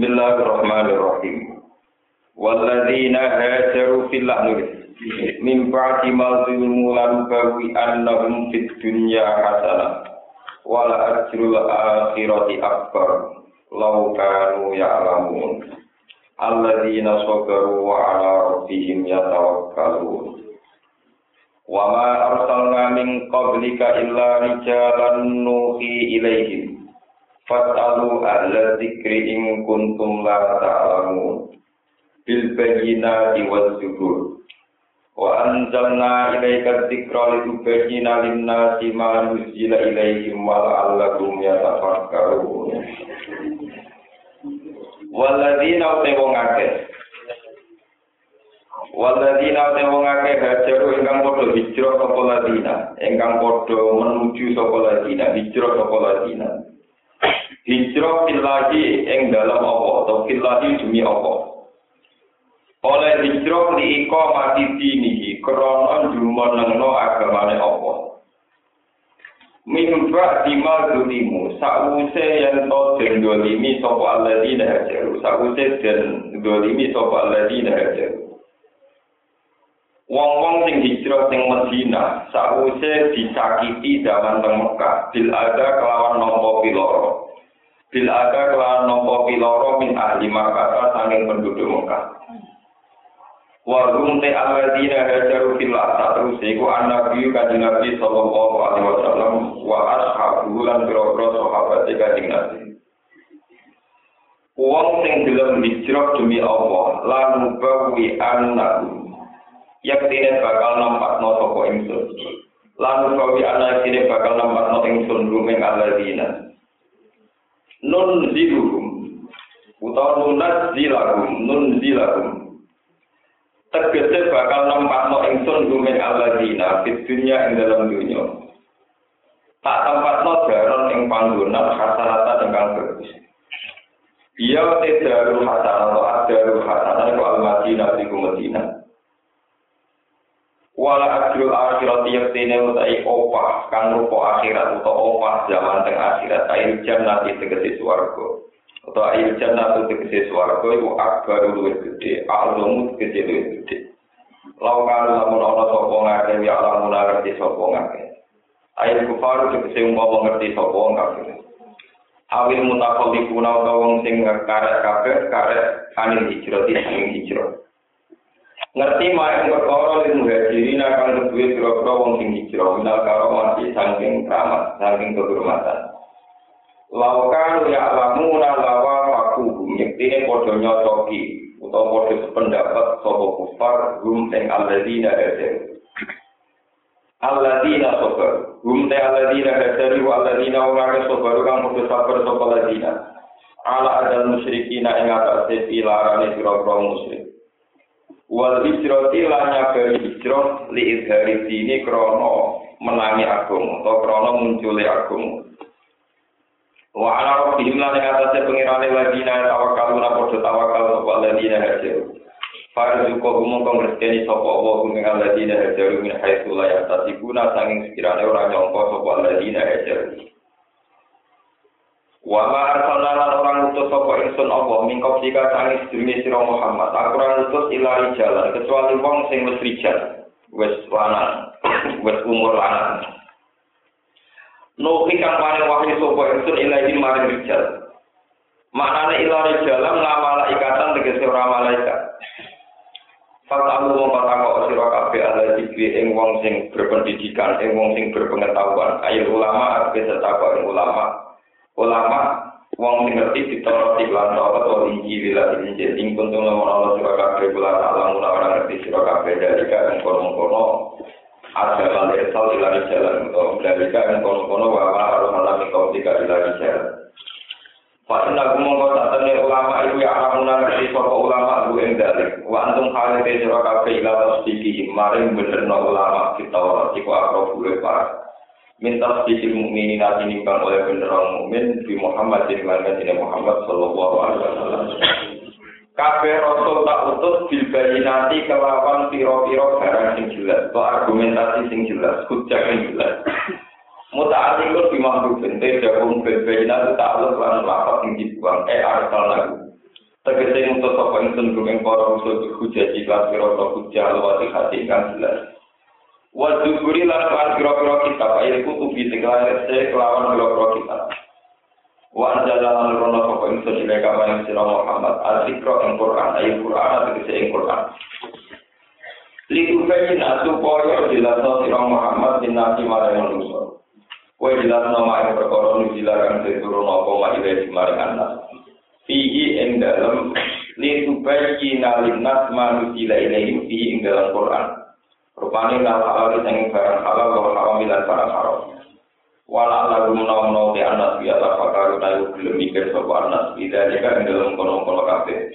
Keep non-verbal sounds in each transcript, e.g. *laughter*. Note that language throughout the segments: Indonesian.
Bismillahirrahmanirrahim. Walladzina hajaru fillah nulis. Min ba'di ma zulmu lan bawi annahum fid dunya hasanah. Wala ajrul akhirati akbar. Law kanu ya'lamun. Alladzina sabaru wa ala rabbihim yatawakkalun. Wa ma arsalna min qablika illa rijalan nuhi ilaihim. Fas'alu ahla dzikri in kuntum la ta'lamun. Bil bayyinati waz zubur. Wa anzalna ilaika dzikra litubayyina lin-nasi ma nuzila ilaihim wa la'allahum yatafakkarun. Walladzina uti wong akeh. Walladzina uti wong hajaru ingkang padha hijrah sapa ladina, ingkang padha menuju sapa ladina, hijrah sapa ladina. Hijrah fillahi ing dalam apa atau fillahi demi apa? Oleh hijrah liiko mati dinihi krono jumenengno agamane apa? Mimba dima dulimu sa'use yang to den dolimi sapa alladzina hajaru sa'use den dolimi sapa alladzina hajaru Wong-wong sing hijrah sing Medina sa'use disakiti zaman teng Mekah. Bil ada kelawan nampa piloro. Bil ada kelawan nampa piloro min ahli Makkah saking penduduk Mekah. Wahum te alladzina hajaru fillah terus iku annabi kanjeng Nabi sallallahu alaihi wasallam wa ashabu lan pira-pira sahabat kanjeng Nabi. Wong sing gelem hijrah demi Allah lan bawi annahu yaktine bakal nampakno sapa ingsun. Lan bawi anak yaktine bakal nampakno ingsun rumeng alladzina. Nun ziluhum utawa nunaz zilahum nun zilahum tegese bakal nempatno ingsun gumen alladzina fit dunya ing dalam dunya tak tempatno daron ing panggonan hasanata ingkang bagus Iya te darul hasanah atau adarul hasanah itu al-madinah di Madinah. Wala ajrul akhirat yaktine utai opah kang rupa akhirat atau opah zaman teng akhirat air jannati tegese swarga. atau air jannah itu tegesi suarga itu akbar luwih gede, a'lamu tegesi luwih gede. Lau kalau lamun ana sapa ngake ya Allah mun ngerti sapa ngake. Air kufar tegesi umpama ngerti sapa ngake. Awil mutakallikuna utawa wong sing karek kabeh karek anil hijrah sing hijrah. Ngerti mayang perkara lil muhajirin akan kedue pira-pira wong sing hijrah minal karomati saking keramat, saking kehormatan. Laukan ya lamuna lawa fakuhum Yektine podo nyocoki Atau podo sependapat Sopo kufar Hum teng alladina hajar Alladina sobar Hum teng alladina hajar Wa alladina ungare sobar Kang podo sabar sopo alladina Ala adal musyrikina Ing atas pilarane Biro-biro musyrik Wal hijrati lanya beri hijrah Li izhari dini krono Menangi agung Atau krono munculi agung Wa ala rabbihim lan ing atase pengirane ladina tawakal ora padha tawakal sapa ladina hajar. Farzuqo umum kang rezeki sapa Allah kuming ladina hajar min haitsu la yatasibuna sanging sekirane ora nyangka sapa ladina hajar. Wa ma arsalna orang utus sapa ingsun apa mingkop jika sanging sedurunge sira Muhammad. Aku utus ilari jalan kecuali wong sing wis rijal, wis lanang, wis umur lanang. Nuhi kang paring wahyu sapa ingsun ilahi maring rijal. Maknane ilari jalan ngamala ikatan tegese ora malaikat. Fatamu wong patako sira kabeh ala ing wong sing berpendidikan, ing wong sing berpengetahuan. Ayo ulama arep setako ing ulama. Ulama wong sing ngerti ditoroti lan tawat ora injil lan injil ing kuntung lamun sira kabeh kula alam ora ngerti sira kabeh dari kang kono-kono ada kali esal ilari jalan atau dari kan kono-kono wawa harus alami kau tiga ilari jalan. Pak Inna kumongko satene ulama itu ya alamuna ngerti sapa ulama lu ing dalek. Wa antum hale te sira kabeh ila tasdiki maring benerno ulama kita ora iku akro bule para. Minta sedikit mukminin nanti nimbang oleh bener orang mukmin di Muhammad di mana Muhammad Sallallahu Alaihi Wasallam. kabeh rasul tak utus bil bayinati kelawan piro-piro barang sing jelas atau argumentasi sing jelas hujah sing jelas muta'atikun di makhluk bente jahum bil bayinati ta'aluk lan lapat sing dibuang eh arsal lagu Tegese ngutus sapa ingsun gumeng para rusul hujah jika pira-pira hujah lewati hati ingkang jelas. Wa dzukuri lan kan pira-pira kitab ayat kutubi tinggal se kelawan pira-pira kitab. Wa anzalna rono sapa ingsun ila kaman sira Muhammad al-zikra ing Quran ayat Quran tegese ing Quran. Liku kain supaya jelasno sira Muhammad dinasti marang manusia. Kowe jelasno mak perkara nujilakan seturun apa mak ile marang anak. fihi ing dalam li tubayyina linnas ma nuzila ilaihim fihi ing dalam Quran. Rupane la halal sing barang halal wa haram lan barang haram. Wala lagu menawa-menawa di anas biya la fakaru tayu gelem mikir sapa anas bida jika ing dalam kono-kono kabeh.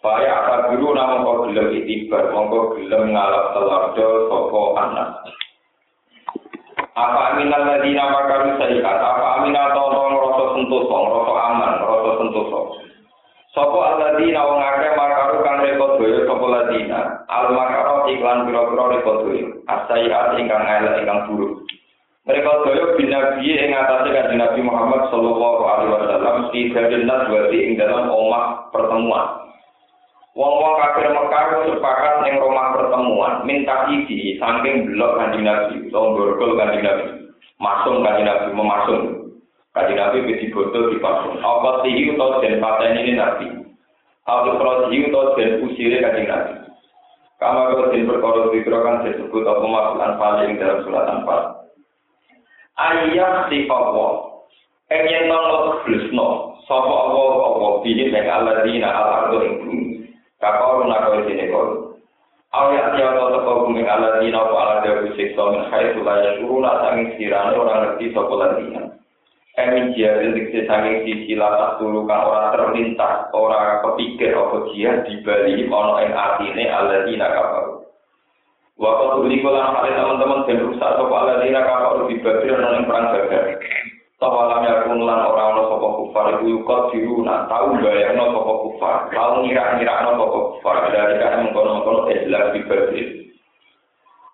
Faya akal biru nama kau gelem itibar, mongko gelem ngalap telardo sapa anas. Apa aminal ladina makaru sayikat, apa aminal tolong rasa sentosa, rasa aman, rasa sentosa. Sopo aladina wong akeh makaru kang rekod doyo sopo ladina. Al makaro iklan pira-pira rekod doyo. Asayiat ingkang elek ingkang buruk. Mereka doyo binabi ing atase kanjeng Nabi Muhammad sallallahu alaihi wasallam fi dalil naswati ing dalam omah pertemuan. Wong-wong kafir Mekah sepakat ning rumah pertemuan minta isi saking blok kanjeng Nabi, borgol kanjeng Nabi. Masung kanjeng Nabi memasung. Kanjeng Nabi wis dibotol di pasung. Apa sih utawa den pateni ini Nabi. Atau prodi utawa den usire kanjeng Nabi. Kama kalau den perkara dikira kan disebut apa masukan paling dalam surat Anfal. Ayat sifat wa. Enyen nang blusno. Sapa Allah apa bihi mek alladzina al-ardu ing bumi. Kakau nakau sini kau. Awya tiap kau teko bumi ala dina apa ala dia siksa min khai sulaya suruna sanging sirane orang ngerti sopo ladina. Emin jia diksi sanging sisi latak turu kan orang terlintas, orang kepikir apa jia dibali ono ing atine ala dina kakau. Waktu tuli kolam hal teman-teman dan rusak sopo ala dina kakau dibagi ono ing perang gagal. Tawalam yakun lan ora ana sapa kufar iku yukot diruna tau bayangno sapa kufar tau ngira-ngirakno sapa kufar dari kan mengkono-kono Islam dibagi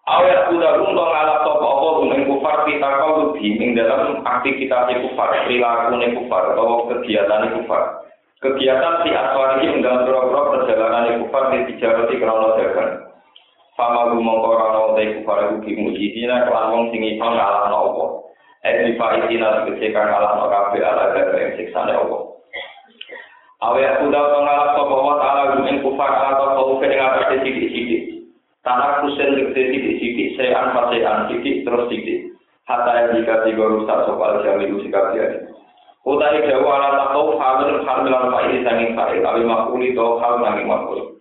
Awet kuda untuk ngalap sapa apa ing kufar kita kau ing dalam aktivitas kufar perilaku kufar atau kegiatan kufar kegiatan si aswar ini dalam pura-pura perjalanan kufar di tijarati krono dagang Fama gumong korano te kufar iku mujizina kelan wong sing iso ngalahno apa Edi faitina tegese kang alah no kabeh ala gada ing siksane Allah. Awe aku dak ngalap sapa wa taala ing kufar ala ta kau atas sithik-sithik. Tanah kusen tegese sithik-sithik, sean pasean sithik terus sithik. Hatta yang jika tiga rusak sopal jami sikap dia. Utai jawa ala takau hamil hamil al fa'il sanging fa'il awi makuli to hal sanging makuli.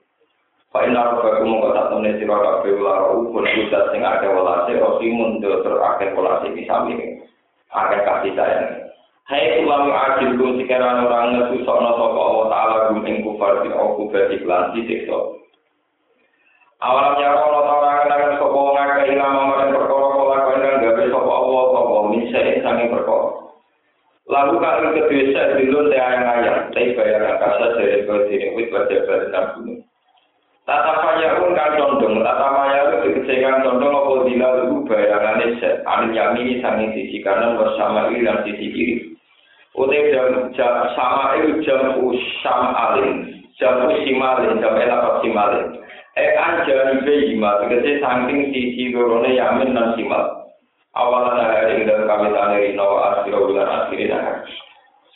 Fa'in naro baku mongko tak temne sira kabeh ular upun kudat sing akeh welase osimun do terakhir welase kisami. Akeh kasih sayang. Hai ulama adil kum sekarang orang ngesusokno sapa Allah taala gum ing kufar di aku berarti lan disiksa. Awalam nyaro ana ta ora kenal sapa wong akeh ilmu marang perkara kala kandang gawe sapa Allah sapa misal sange perkara. Lalu kalau kedua saya dulu saya ayang-ayang, tapi bayar kasa dari berdiri wit baca baca gunung. Tata payahun kan condong, tata payahun dikecekan condong apa dila lu bayangannya set, anu yamini sangin sisi kanan bersama ini dan sisi kiri. Utai jam sama itu jam usam alin, jam usimalin, jam elapat simalin. Eh anjani bejima, dikece saking sisi lorone yamin dan simal. Awalan hari dan kami taneri nawa akhirah bulan akhirin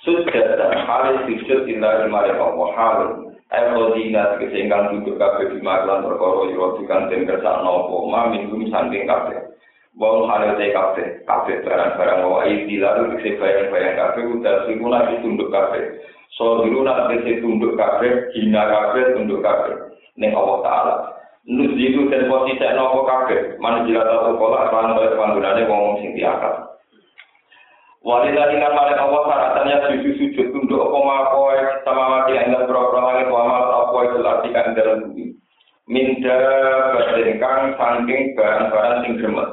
Sudah dan halis sujud illa imari Allah halis. Eko dina kesenggang duduk kafe di maklan perkara yo tukang den kersa nopo ma minggu sanding kafe. Wong hale te kafe, kafe barang-barang wa iki lalu kese bayang-bayang kafe udah simula ditunduk kafe. So dulu kese tunduk kafe, hina kafe tunduk kafe. Ning Allah taala. Nus itu dan posisi nopo kafe, mana jila tahu pola kan oleh panggunane wong sing diakal. Wanita dengan paling Allah syaratannya sujud sujud tunduk apa makoy sama mati dalam berapa langit wa mal apa itu artikan dalam bumi. Minda badengkang saking barang-barang sing gremet.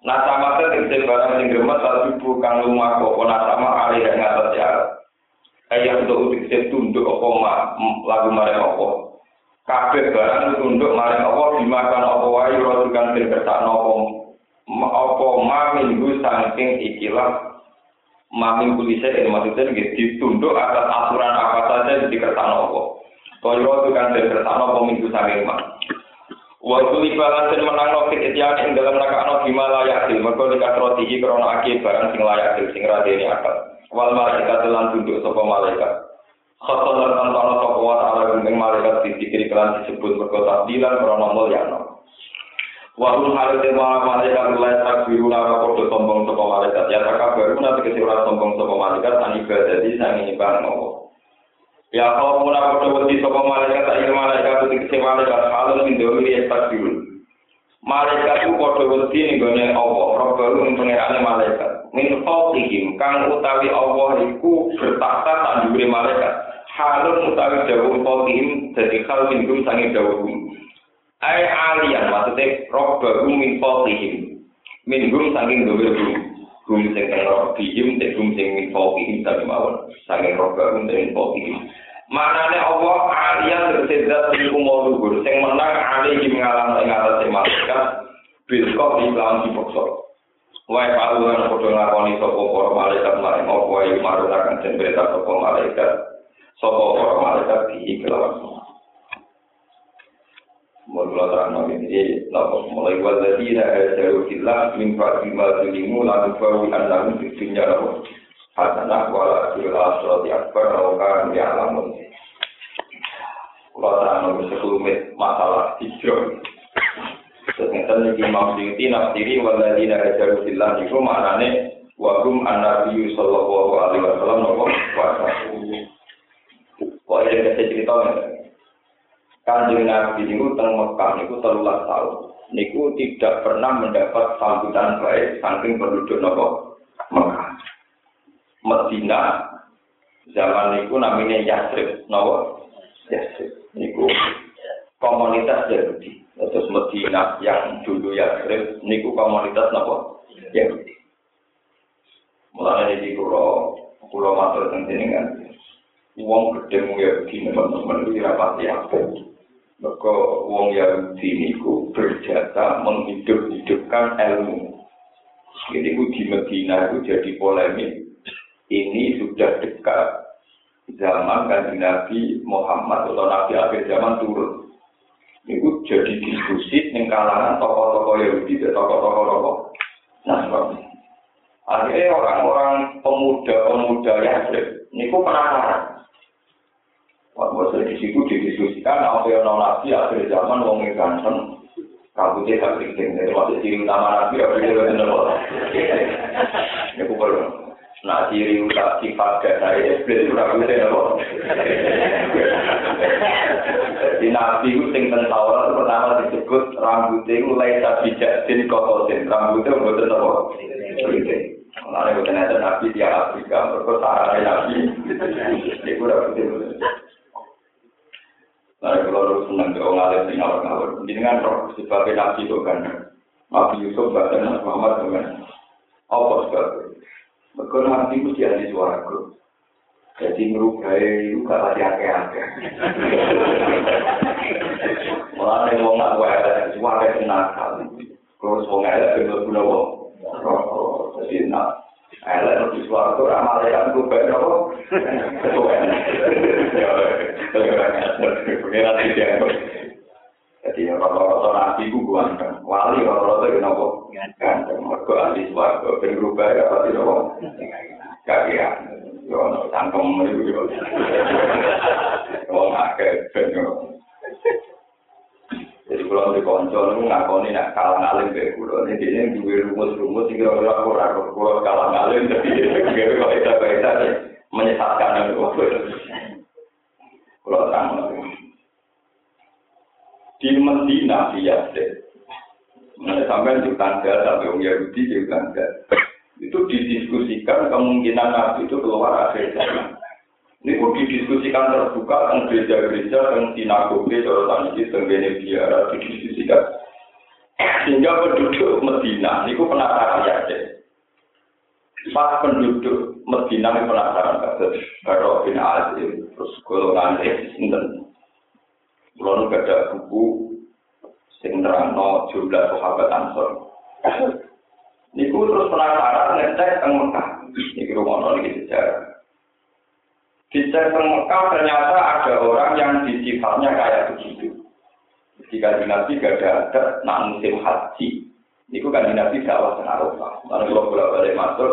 Nah sama tegese barang sing gremet tapi bukan rumah kok nah sama alih yang ngatas ya. Kayak untuk udik tunduk apa lagu mare apa. Kabeh barang tunduk mare apa dimakan apa wae rotukan sing kersakno apa apa ma minggu saking ikilah Mamin kulise ini maksudnya gitu, ditunduk atas aturan apa saja yang dikertano apa. Kaya itu kan dikertano apa minggu saking mak. Waktu libalan dan menang nofik itian ing dalam nakakno bima layak dil. Mereka dikatrotihi krono aki barang sing layak dil, sing radeni akal. Wal malaikat telan tunduk sopa malaikat. Khoton dan tantono sopa wa ta'ala gumeng malaikat dikiri kelan disebut mereka takdilan krono mulyano. Wahul halit yang malah malaikat mulai takbiru nama kodo sombong sopa malaikat. Ya takab baru nanti kesiuran sombong sopa malaikat, an ibadah di sang ini barang Allah. Ya kau mula kodo wedi sopa malaikat, tak malaikat itu kesi malaikat, halun min domi ya takbiru. Malaikat itu kodo wedi nih gone Allah, roh baru pengirane malaikat. Min fawqihim, kang utawi Allah iku tak diberi malaikat. Halun utawi jauh fawqihim, jadi hal minggum sangi jauh Ai alian maksudnya roh baru min fawqihim. Minggum sangi diberi bum. Bum sing kang roh bihim, sing bum sing min fawqihim tadi mawon. Sangi roh baru min fawqihim. Manane Allah alian bersedat iku mau luhur. Sing menang alihim ngalang ing atase malaikat bil kok lawan dipaksa. Wae paluan padha nglakoni sapa para malaikat maring apa wae marunaken den berita sapa malaikat sapa para malaikat di kelawan Mula terang ini, lalu mulai waladina ajaru fillah min ba'di ma zulimu lalu bawi annahum fi dunya lahum hasanah wala fil akhirati akbar law kanu ya'lamun. Kula terang sekelumit masalah hijrah. Ternyata ini Imam Syuuti nafsiri waladina ajaru fillah itu maknanya wagum an-nabi sallallahu alaihi wasallam nopo puasa. Kok ada kita cerita Kanjeng Nabi niku teng Mekah niku telulas tahun. Niku tidak pernah mendapat sambutan baik saking penduduk nopo Mekah. Medina zaman niku namanya Yasrib, nopo Yasrib. Niku komunitas Yahudi. Terus Medina yang dulu Yasrib niku komunitas nopo Yahudi. Mulai di pulau pulau matur tentang kan. Uang gede mu Yahudi teman-teman itu rapati apa? Maka wong Yahudi niku berjata menghidup-hidupkan ilmu. Jadi ku di Medina itu jadi polemik. Ini sudah dekat zaman kan Nabi Muhammad atau Nabi akhir zaman turun. Itu jadi diskusi di kalangan tokoh-tokoh Yahudi dan tokoh-tokoh tokoh Nasrani. Akhirnya orang-orang pemuda-pemuda Yahudi niku penasaran. Waktu di situ didiskusikan, apa yang non nabi akhir zaman wong ganteng, rambutnya tak keriting. Jadi masih ciri utama nabi, apa dia betul *laughs* betul. Ini perlu. Nah, ciri utak sifat dasar iblis itu tidak penting, apa? Di nabi itu yang tentara pertama disebut rambutnya itu lain tak bijak jin kokosin. Rambutnya itu betul, apa? Nah, itu ternyata nabi di Afrika, berkosaran dari nabi. Ini itu tidak Nah, kalau senang ke orang sing awak ngawur. Ini kan roh sebagai nabi itu kan. Nabi Yusuf bahkan Muhammad dengan apa sebabnya? Mereka nanti mesti ada suara ku. Jadi merubah itu gak pasti ake-ake. Malah ada yang mau ngakwe, suara itu nakal. Kalau semua ngelak, bener guna wong. Jadi enak. Elek lebih suara ku, ramah ada yang merubah itu. Ketua. Ya, ya, ya. Pengirat Jadi rata-rata nabi ku ganteng. Wali rata-rata itu nopo ganteng. Mereka ahli suara. Ben berubah ya pasti nopo. Kagian. Yo no tangkem itu yo. Wong akeh. Jadi kalau di konco ngakoni nak kalah ngalim kayak kulo ini dia dua rumus-rumus orang orang orang kulo kalah ngalim dia kalau itu kita menyesatkan itu kulo tahu di Medina di Yasir sampai di tangga sampai Om Yahudi di tangga itu didiskusikan kemungkinan Nabi itu keluar akhir zaman. Ini pun didiskusikan terbuka tentang gereja-gereja, tentang sinagoge, sorotan ini, tentang biara, didiskusikan. Sehingga penduduk Medina, ini penasaran ya, Pas penduduk Medina ini penasaran, kata Baro bin Azim, terus golongan Sinten. Belum ada buku, sing nerangno jumlah sahabat Ansor. Niku terus penasaran ngecek teng Mekah. Niki rumono niki sejarah. Dicek teng Mekah ternyata ada orang yang disifatnya kayak begitu. Jika di Nabi gak ada ada nak musim haji. Niku kan di Nabi dakwah teng Arafah. Lalu kalau bolak balik masuk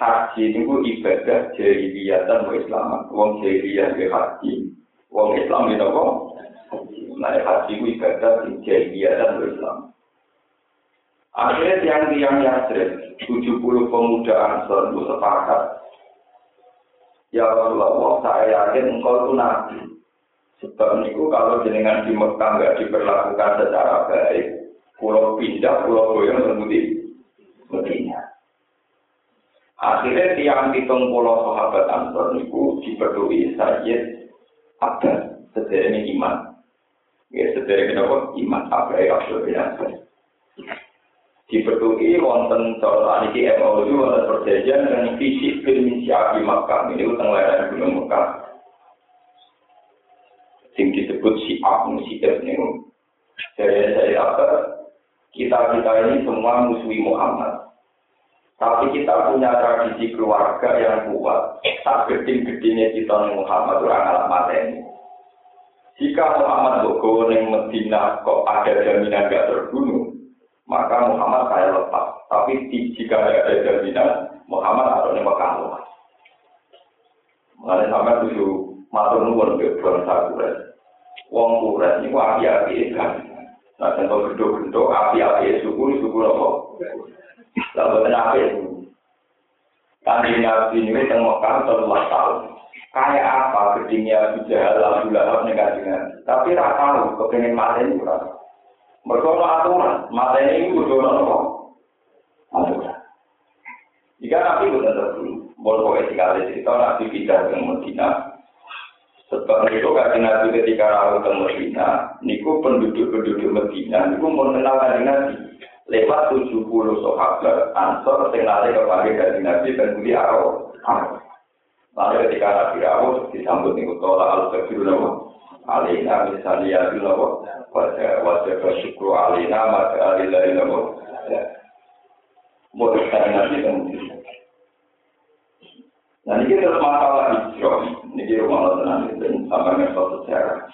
haji niku ibadah jahiliyah dan Islam. Wong jahiliyah ke haji. Wong Islam itu kok. Nah haji itu ibadah jahiliyah dan Islam. Akhirnya tiang-tiang Yasrib, 70 pemuda Ansor itu sepakat. Ya Rasulullah, saya yakin engkau itu nabi. Sebab itu kalau jenengan di Mekah nggak diperlakukan secara baik, pulau pindah, pulau goyang bermudi Medina. Akhirnya tiang hitung pulau sahabat Ansor itu diperlukan Sayyid Abbas, sederhana iman. Ya, sederhana kenapa? Iman, apa ya, Abdul dipetuki wonten cara niki MOU wonten perjanjian dengan fisik film Syafi Makkah. Ini utang lereng Gunung Mekah. Sing disebut si Abu si ini. Dari saya apa? Kita kita ini semua musuhi Muhammad. Tapi kita punya tradisi keluarga yang kuat. Tak geding-gedingnya kita Muhammad orang alamat ini jika Muhammad Bogo yang Medina kok ada jaminan gak terbunuh maka Muhammad saya lepas. Tapi jika ada jaminan, Muhammad atau ini Mekah lepas. Mengenai sampai tujuh matur nuwun ke bangsa Quraisy. Wong Quraisy ini api-api kan. Nah, contoh gendok-gendok api-api suku suku apa? Lalu kenapa itu? Kanjeng Nabi ini teng Mekah telah tahun. Kayak apa gedingnya Abu Jahal, Abu Lahab, Tapi rata tahu kepengen mati ini berapa. Mereka aturan, mata ini kudu nopo. Aturan. Jika nabi bukan terlalu, kok sekali cerita nabi pindah ke Medina. Sebab itu kan nabi ketika rawat ke Medina, niku penduduk-penduduk Medina, niku mengenal kan nabi lewat 70 sahabat ansor sing lari kepada nabi dan budi arau. Lalu ketika nabi rawat disambut niku tolak al-kabir alina misalnya itu nopo wajah wajah bersyukur alina maka alina nopo mau nanti kemudian Nah ini terus masalah hijrah, ini rumah tenang itu sama metode sejarah.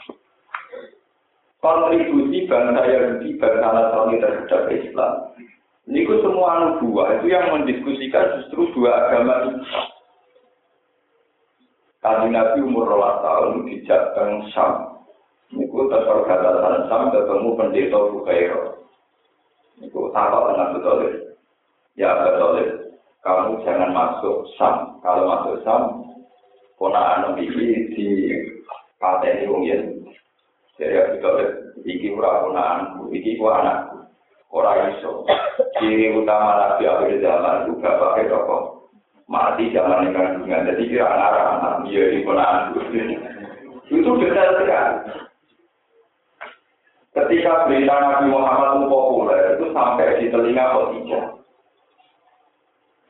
Kontribusi bangsa Yahudi, bangsa Nasrani terhadap Islam. Ini semua nubuah itu yang mendiskusikan justru dua agama ini. Kali Nabi umur rolas tahun di Jateng Sam. Niku tetap kata Sam ketemu pendeta Bukhairo. Niku takut dengan betul. Ya betul. Kamu jangan masuk Sam. Kalau masuk Sam, kona anu ini di pateni wong yen. Jadi ya betul. Iki ora ponaan, iki ku anakku. Ora iso. Ciri utama Nabi akhir zaman juga pakai rokok. Mati zaman kandungan. Jadi kira anak-anak dia di ponaan itu detail sekali. Ketika berita Nabi Muhammad itu populer, itu sampai di telinga Khadijah.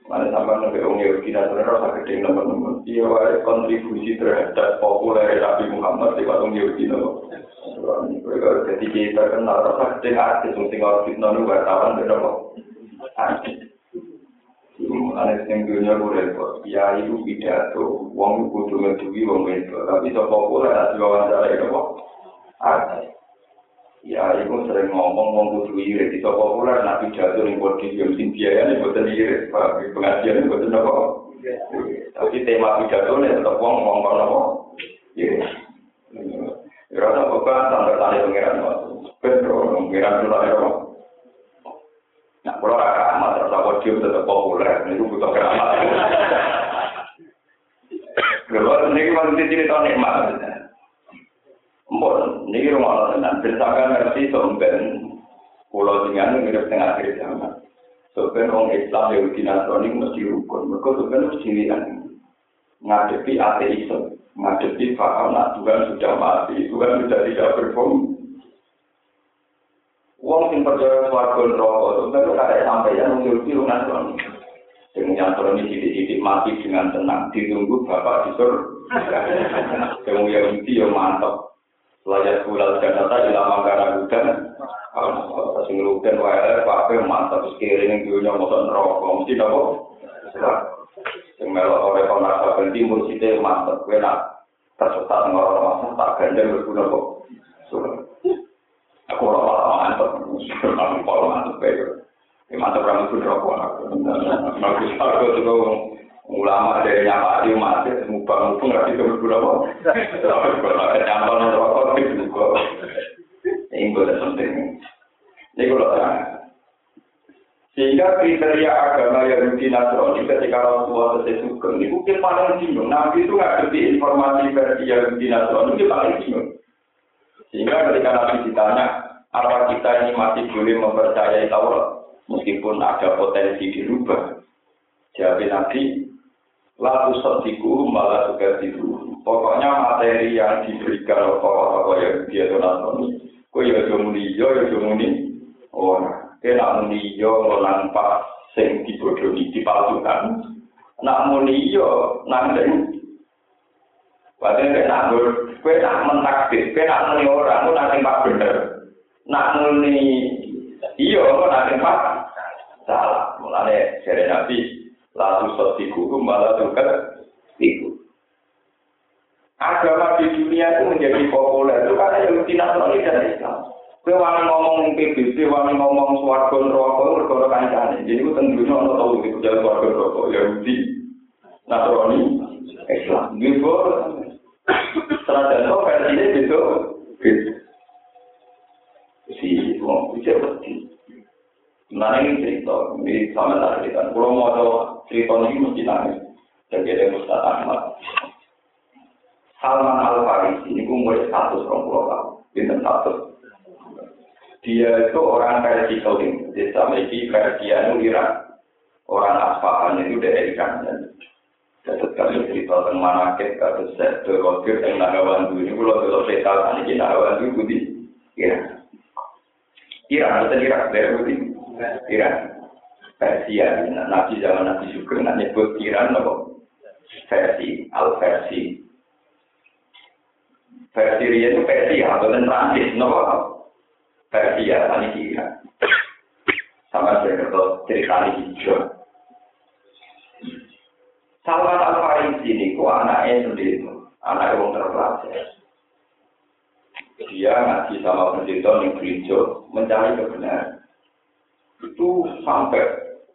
Mana sampai nabi Umi Yahudi Nasrani rasa gede teman-teman. Iya, kontribusi terhadap populer Nabi Muhammad di Yahudi Nasrani. Jadi kita kenal rasa gede artis, mungkin orang fitnah itu wartawan, beda kok. Mulane sing dunya ku repot. Ya iku pidato, wong kudu ngeduwi wong itu. Tapi sapa ora ada diwawancara itu kok. Ada. Ya iku sering ngomong wong kudu iri di sapa ora nak pidato ning podium sing biaya ning boten iri, Pak. Pengajian boten apa. Tapi tema pidato nek tetep wong ngomong kono apa. Iya. Ya ora apa sampai tali pengiran. Betul, pengiran itu Nah, kalau podium tetap populer, itu butuh keramat. Kalau ini kan cerita nikmat. Mbok, ini rumah Allah tenang. Bersakan ngerti somben pulau tinggal mirip tengah akhir zaman. Somben orang Islam Yahudi Nasrani mesti rukun. Mereka somben mesti lihat ngadepi ateisme, ngadepi paham nak Tuhan sudah mati, Tuhan sudah tidak berfungsi. Wong sing percaya swarga neraka itu kan sampai yang ngerti lunas kon. Sing nyantor ini sidik-sidik mati dengan tenang ditunggu bapak di sur. Sing yang itu ya mantap. Layak kulal janata ilama karena hudan. Kalau sing rugen wae pape mantap sekiring dunya mosok neraka mesti napa? Sing melok kono ora ganti mursite mantap kowe nak tersesat ngoro masa tak gandeng berguna kok. Aku ora aku bae. Mantap ramu pun rokok aku. Aku ulama dari mati berguna kok kalau rokok ini gue penting ini gue sehingga kriteria agama Yahudi Nasrani ketika Rasulullah selesai sugeng ini mungkin paling bingung Nabi itu nggak ngerti informasi versi Yahudi Nasrani itu paling bingung sehingga ketika Nabi ditanya apa kita ini masih boleh mempercayai Taurat? Meskipun ada potensi dirubah. Jawab Nabi lalu sediku malah juga tidur. Pokoknya materi yang diberikan oleh tokoh-tokoh yang dia donatoni, kau ya jomuni, ya jomuni, oh, kena muni? Yo nampak sing dibodohi dipalsukan, nak muni yo nangdeng. Padahal kena ngur, kue nak mentakdir, kue nak muni orang, kue nak bener, nak muni kue nak tempat salah. Mulanya dari Nabi, lalu sotiku malah juga itu. Agama di dunia itu menjadi populer itu karena yang tidak Nasrani dan Islam. Kue wangi ngomong PBB, wangi ngomong suarga neraka, berkoro kancane. Jadi itu tentunya orang tahu itu jalan suarga neraka Yahudi, Nasrani, Islam. Gitu. Serada itu versinya gitu. Gitu. Si mau bisa berarti. Nah ini cerita, ini sama tak cerita. Kalau mau tahu cerita ini mesti nangis. Jadi ada Ustaz Ahmad. Salman Al Farisi ini orang pulau tahun, bintang status. Dia itu orang versi Saudi, desa Meki Persianu Irak. Orang Asfahan itu dari Iran. Jadi kami cerita tentang manakib, kata saya, terkokir, yang Nagawandu ini, kalau tahu, ini Nagawandu itu di Iran. Betul Irak, dari Budi. Iran. Persia, Nabi zaman Nabi Sugeng, nak nyebut Iran, nopo versi, al versi. Versi Ria itu Persia, atau Prancis, nopo Persia, tani Iran. Sama saya kata cerita ini hijau. Salman Al Farisi ini kok anaknya sendiri, anak yang terpelajar. Dia ngaji sama pendeta yang gereja mencari kebenaran itu sampai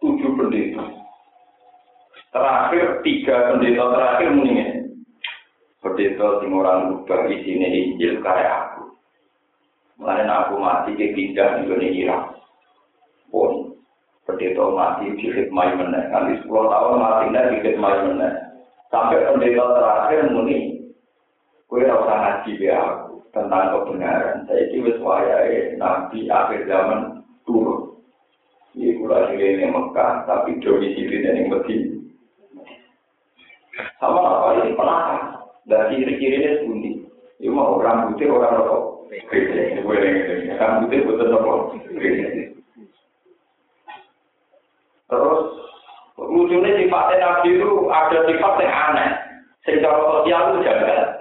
tujuh pendeta. Terakhir tiga pendeta terakhir mendingin. Pendeta sing orang rubah sini Injil kayak aku. Mulai aku mati ke pindah di Irak. Pun pendeta mati di hikmah mana. Nanti sepuluh tahun mati di hikmah mana. Sampai pendeta terakhir muni. Kue rasa ngaji be aku tentang kebenaran. Saya kira wayai nabi akhir zaman turun. Ini kula ini Mekah, tapi domisili yang Medina. Sama apa ini penakar. Dan ciri-cirinya sebundi. Ini mau orang putih, orang rokok. Rokok. Terus, lucunya sifatnya Nabi itu ada sifat yang aneh. Secara sosial itu jaga.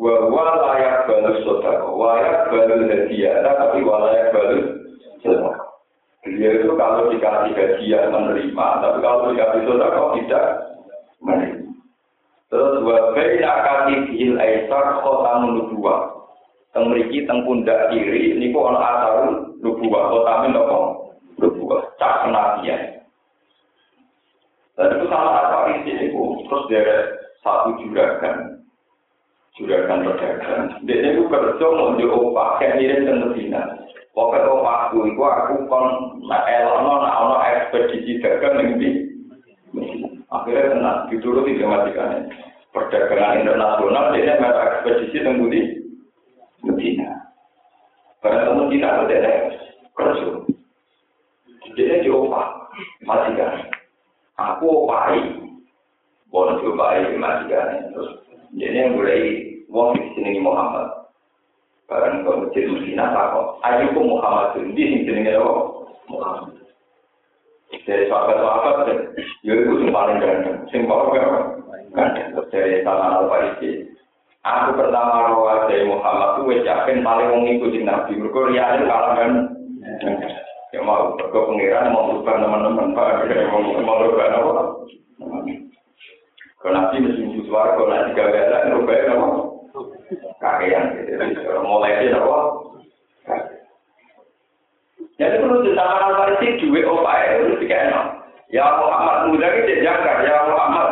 Wa layak balus sodako, layak balus hadiah, tapi walayak balus sodako. Itu kalau dikasih hadiah menerima, tapi kalau dikasih kok tidak menerima. Terus wa baina katifil aisar khotamun nubuwah. Teng mriki teng pundak kiri niku ana asarun nubuwah khotamin napa? Nubuwah cak kenabian. Dan itu salah satu isi niku terus dari satu juragan juragan pedagang. Dia itu kerja mau diopah kayak mirip ke Medina. Pokoknya kok aku itu aku kon nak elono nak ekspedisi dagang ndi. Akhirnya kena dituruti gramatikannya. Perdagangan internasional dia merek ekspedisi teng budi Medina. Karena Medina ada kerja. Dia diopah majikan. Aku opahi. Bono diopahi majikan. Terus dia mulai wong di sini Muhammad. Barang kau masjid Medina kok, ayo kok Muhammad di sini jenenge? Muhammad. Dari sahabat-sahabat, ya itu yang paling ganteng. Sing paling ganteng. Dari tanah al-Farisi. Aku pertama rawat dari Muhammad tuh wes yakin paling wong ngikutin Nabi. Mereka rianin kalangan ya mau ke pengiran mau berubah teman-teman pak mau berubah apa kalau nanti mesin suara kalau nanti gak ada berubah apa? Kakean. Gitu mulai dari apa? Jadi perlu ditambah apa sih dua upaya itu tiga ya Muhammad muda ini jangkar. Ya Muhammad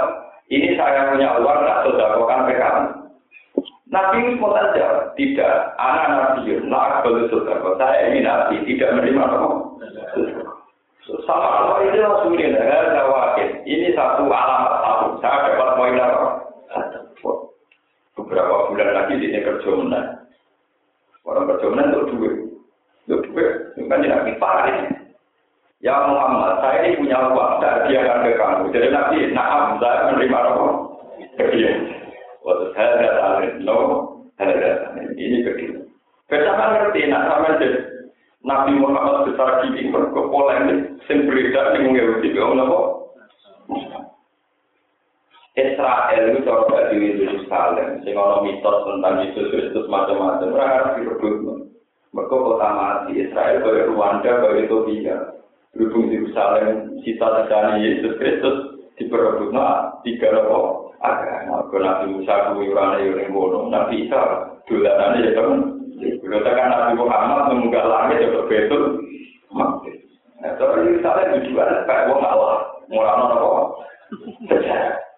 ini saya punya uang tak sudah kan PKM Nabi itu mau saja, tidak. Anak Nabi, nak kalau sudah saya ini Nabi, tidak menerima apa? Sama Allah ini langsung ini, ada wakil. Ini satu alamat satu. Saya dapat poin apa? Beberapa bulan lagi ini kerja menang. Orang kerja menang untuk duit. Untuk duit, bukan Nabi parah ini. Ya Muhammad, saya ini punya uang, saya hadiahkan ke kamu. Jadi Nabi, nah, saya menerima apa? Hadiah. Waktu saya tahu, no, ada ini begitu. Bersama ngerti, nak sama jadi Nabi Muhammad besar gini mereka polemik, sing di Yahudi, kau nopo. Israel itu cara di Yerusalem, sing ono mitos tentang Yesus Kristus macam-macam, orang harus direbut. Mereka kota mati, Israel kaya Rwanda, kaya Ethiopia. Berhubung Yerusalem, sisa-sisa Yesus Kristus, diperebut, nah, tiga nopo. agama. Mergo Nabi Musa kuwi ora ana yo ning kono. Nabi Isa dolanane ya kan. Kulo tekan Nabi Muhammad mengunggah langit ya betul. Mati. Nah, ini saya tujuan kayak wong Allah. Murano apa? Sejarah.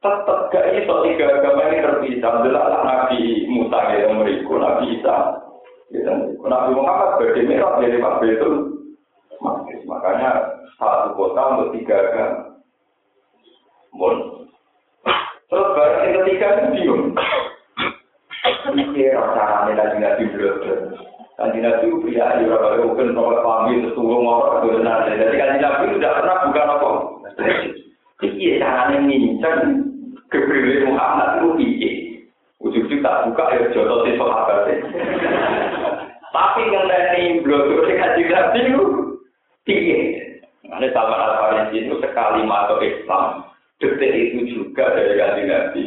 Tetap gak iso tiga agama ini terpisah. Adalah Nabi Musa yang memberiku, Nabi Isa. Nabi Muhammad berdemerat dari Pak Betul. Makanya satu kota untuk tiga agama. Mun. Terus barang yang ketiga itu bingung. Ini rasanya lagi nabi belum. Kanji nabi pria di beberapa mungkin nomor pamit orang itu benar. Jadi kanji nabi tidak pernah buka apa. Iki caranya ngincang kepribadian Muhammad itu iki. Ujung-ujung tak buka ya jodoh si sahabat. Tapi dari belum itu kanji nabi itu tinggi. Ini sama Al-Farisi itu sekali masuk Islam, detik itu juga dari ganti nabi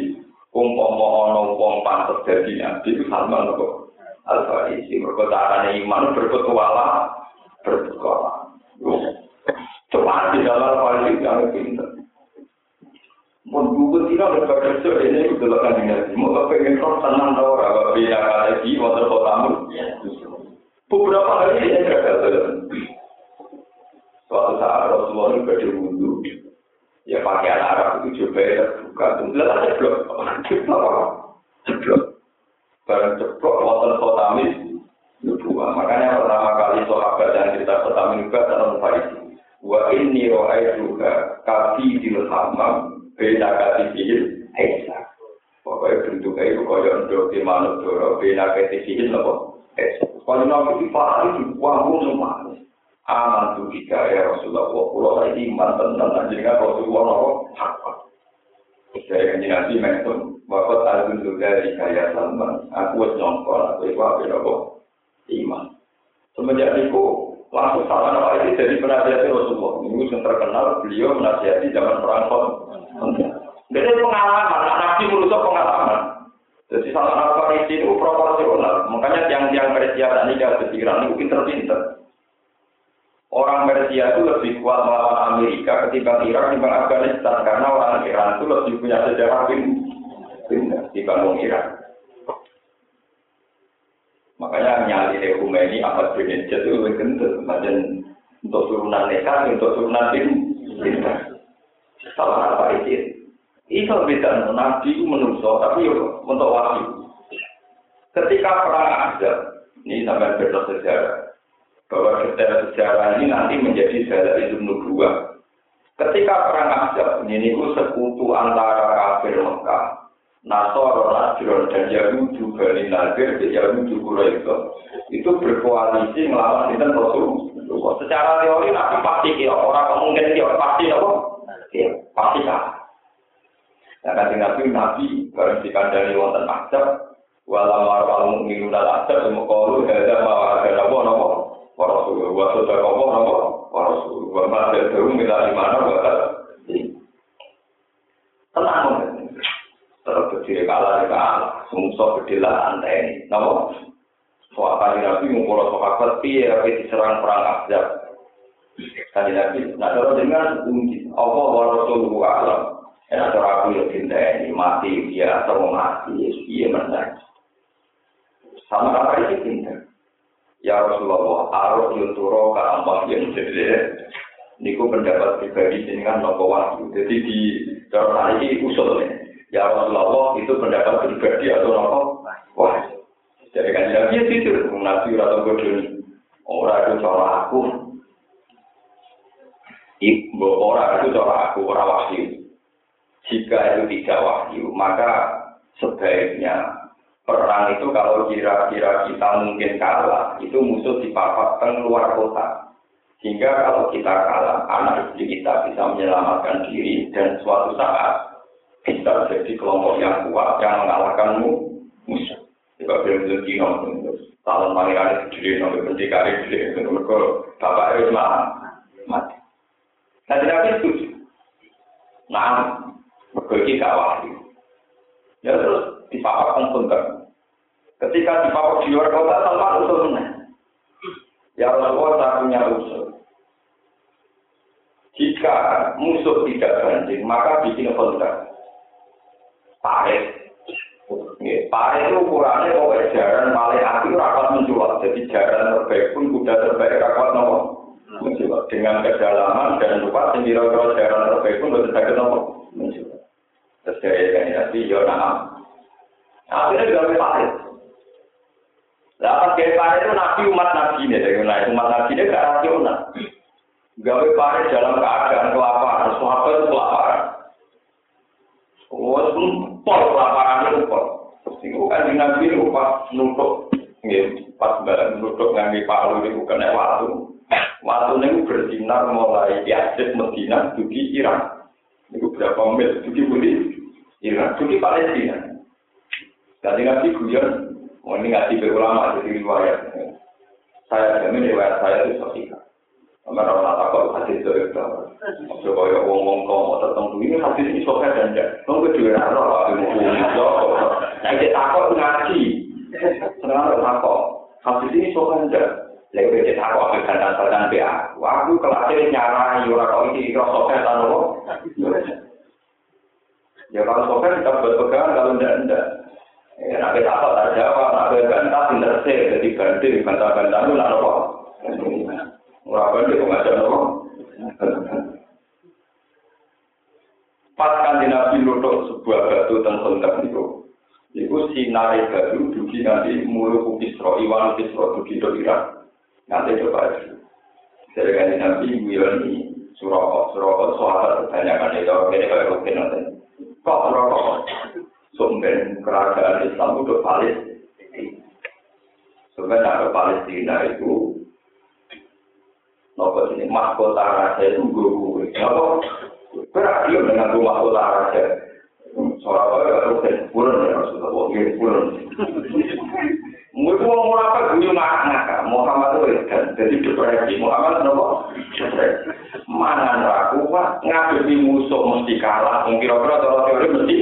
umpama ono wong pantes dadi nabi itu sama kok al farisi mergo carane iman berpetualang berpetualang coba di dalam farisi yang pinter Mun gugur tidak ada kerja ini itu adalah kan nabi mau pengen kau tenang tau ora beda lagi mau terkotamu beberapa hari ini gagal suatu saat Rasulullah berwudu ya pakaian Arab itu juga terbuka. Tunggal ada jeblok jeblok barang jeblok wonten khotamis nubuah. Makanya pertama kali sahabat yang cerita khotamis juga dalam Farisi wa inni ro'aiduka kafi dil hamam beda kati fihil Esa pokoknya bentuknya itu kaya untuk di manut doro beda kati fihil nopo Esa kalau nabi di Farisi wangun semua aman tuh jika ya Rasulullah. Pulau lagi iman tentang anjingnya Rasulullah nopo hak saya kanji nabi mention bapak azun juga di kaya salman. Aku wes nyongkol aku itu apa? Nopo iman. Semenjak itu langsung salah nama ini jadi penasihat Rasulullah. Ini yang terkenal beliau menasihati zaman perang jadi pengalaman nabi merusak pengalaman. Jadi salah apa itu proporsional. Makanya yang-yang persiapan ini kalau pikiran itu pinter-pinter. Orang Persia itu lebih kuat melawan Amerika ketimbang Irak ketimbang Afghanistan karena orang Iran itu lebih punya sejarah pindah dibanding Irak. Makanya nyali ini Ahmad bin itu lebih kental, macam untuk turunan nekat, untuk turunan pindah. Salah apa itu? Itu beda Nabi itu menungso, tapi untuk wahyu. Ketika perang ada, ini sampai bersejarah bahwa sejarah-sejarah ini nanti menjadi sejarah itu nubuah. Ketika perang Ahzab ini itu sekutu antara kafir Mekah, Nasoro, Najron, dan Yahudi, Bani Nadir, Yahudi, Quraisy itu berkoalisi melawan kita Rasul. Secara teori Nabi pasti kira orang kemungkinan kira pasti apa? Ya, pasti kan. Nah, nanti Nabi Nabi bareng dikandani wonten Ahzab, walau marwal mukminun al Ahzab, semoga ada mau ada apa apa Warasul, wa sodaka Allah nama wa ma jatuh mila imana wa Tenang, terus berdiri kalah kalah, sungsok gede lah anteni. Nama soal kali nabi ngumpul sahabat tapi diserang perang Ahzab. Kali nabi, nak cara dengan unji, Allah wa Rasulullah alam. Enak cara aku ya cinta ini mati dia atau mati, iya menang. Sama apa ini cinta? Ya Rasulullah, arus yuturo ke ambang yang jadi niku pendapat pribadi dengan nopo wahyu. Jadi di dalam ini usulnya. Ya Rasulullah itu pendapat pribadi atau nopo wahyu. Jadi kan ya dia tidur nabi atau bodoh orang itu cara aku. Ibu orang itu cara aku orang wahyu. Jika itu tidak wahyu, maka sebaiknya perang itu kalau kira-kira kita mungkin kalah, itu musuh dipapatkan luar kota. Sehingga kalau kita kalah, anak istri kita bisa menyelamatkan diri dan suatu saat bisa jadi kelompok yang kuat yang mengalahkanmu musuh. Juga belum jadi. Tahun pangeran itu jadi nonton pencikari jadi nonton. Bapak itu mati. Nah, tidak setuju. Nah, berbagai gak wahyu. Ya terus dipapak pun Ketika dipapak di luar kota, tanpa usul Ya Rasulullah saya punya usul. Jika musuh tidak banding, maka bikin kontak. Parit. Parit itu ukurannya kalau jaran paling api rapat menjual. Jadi jaran terbaik pun kuda terbaik rapat menjual. Dengan kedalaman dan lupa sendiri kalau jaran terbaik pun bisa sakit nopo menjual. Terus dari ini ya nah. Akhirnya juga parit. Lah pas gawe pare itu nabi umat nabi ini, dari nah, umat nabi ini gak rasional. Gawe pare dalam keadaan kelaparan, sahabat itu kelaparan. Oh, pol kelaparan itu pol. Itu kan nabi itu pas nutup, pas barang nutup ngangge palu itu kena waktu. Waktu ini bersinar mulai Yazid Medina, dugi Iran. Itu berapa mil, dugi Budi, Iran, dugi Palestina. Jadi nabi guyon, Oh, ini ngaji berulama jadi riwayat. Saya jamin riwayat saya itu sahih. Karena orang takut hadis itu itu. Maksudnya kalau wong-wong kau tertentu ini hadis ini sahih dan tidak. Kamu kedua rara lah, aku mau dia takut ngaji. Senang. Hadis ini sahih dan. Dia takut aku kan dasar dan BA. Aku kelasnya nyarai orang kau ini sahih dan apa? Ya kalau sahih kita buat pegangan kalau tidak tidak. Ya, nabi takut tak jawab, nabi bantah pinter sih, jadi banding, bantah-bantah itu nak apa? Murah banding kok ngajak apa? Pas kan nabi nutuk sebuah batu dan kontak itu, itu sinar batu dugi nanti mulu kisro, iwan kisro dugi do. nanti coba itu dari kajian nabi wiran ini surah surah soal banyak kan itu kayaknya kayak rutin nanti. Kok surah kok sumber kerajaan Islam itu Palestina. Sumber dari Palestina itu nopo ini mahkota rasa itu gue gue nopo? Berarti dengan gue mahkota rasa soal kayak rutin pulang ya Rasulullah pulang Mungkin mau apa gue ngakak Muhammad itu kan jadi depresi Muhammad nopo depresi mana aku pak ngadepi musuh mesti kalah mungkin kira-kira teori mesti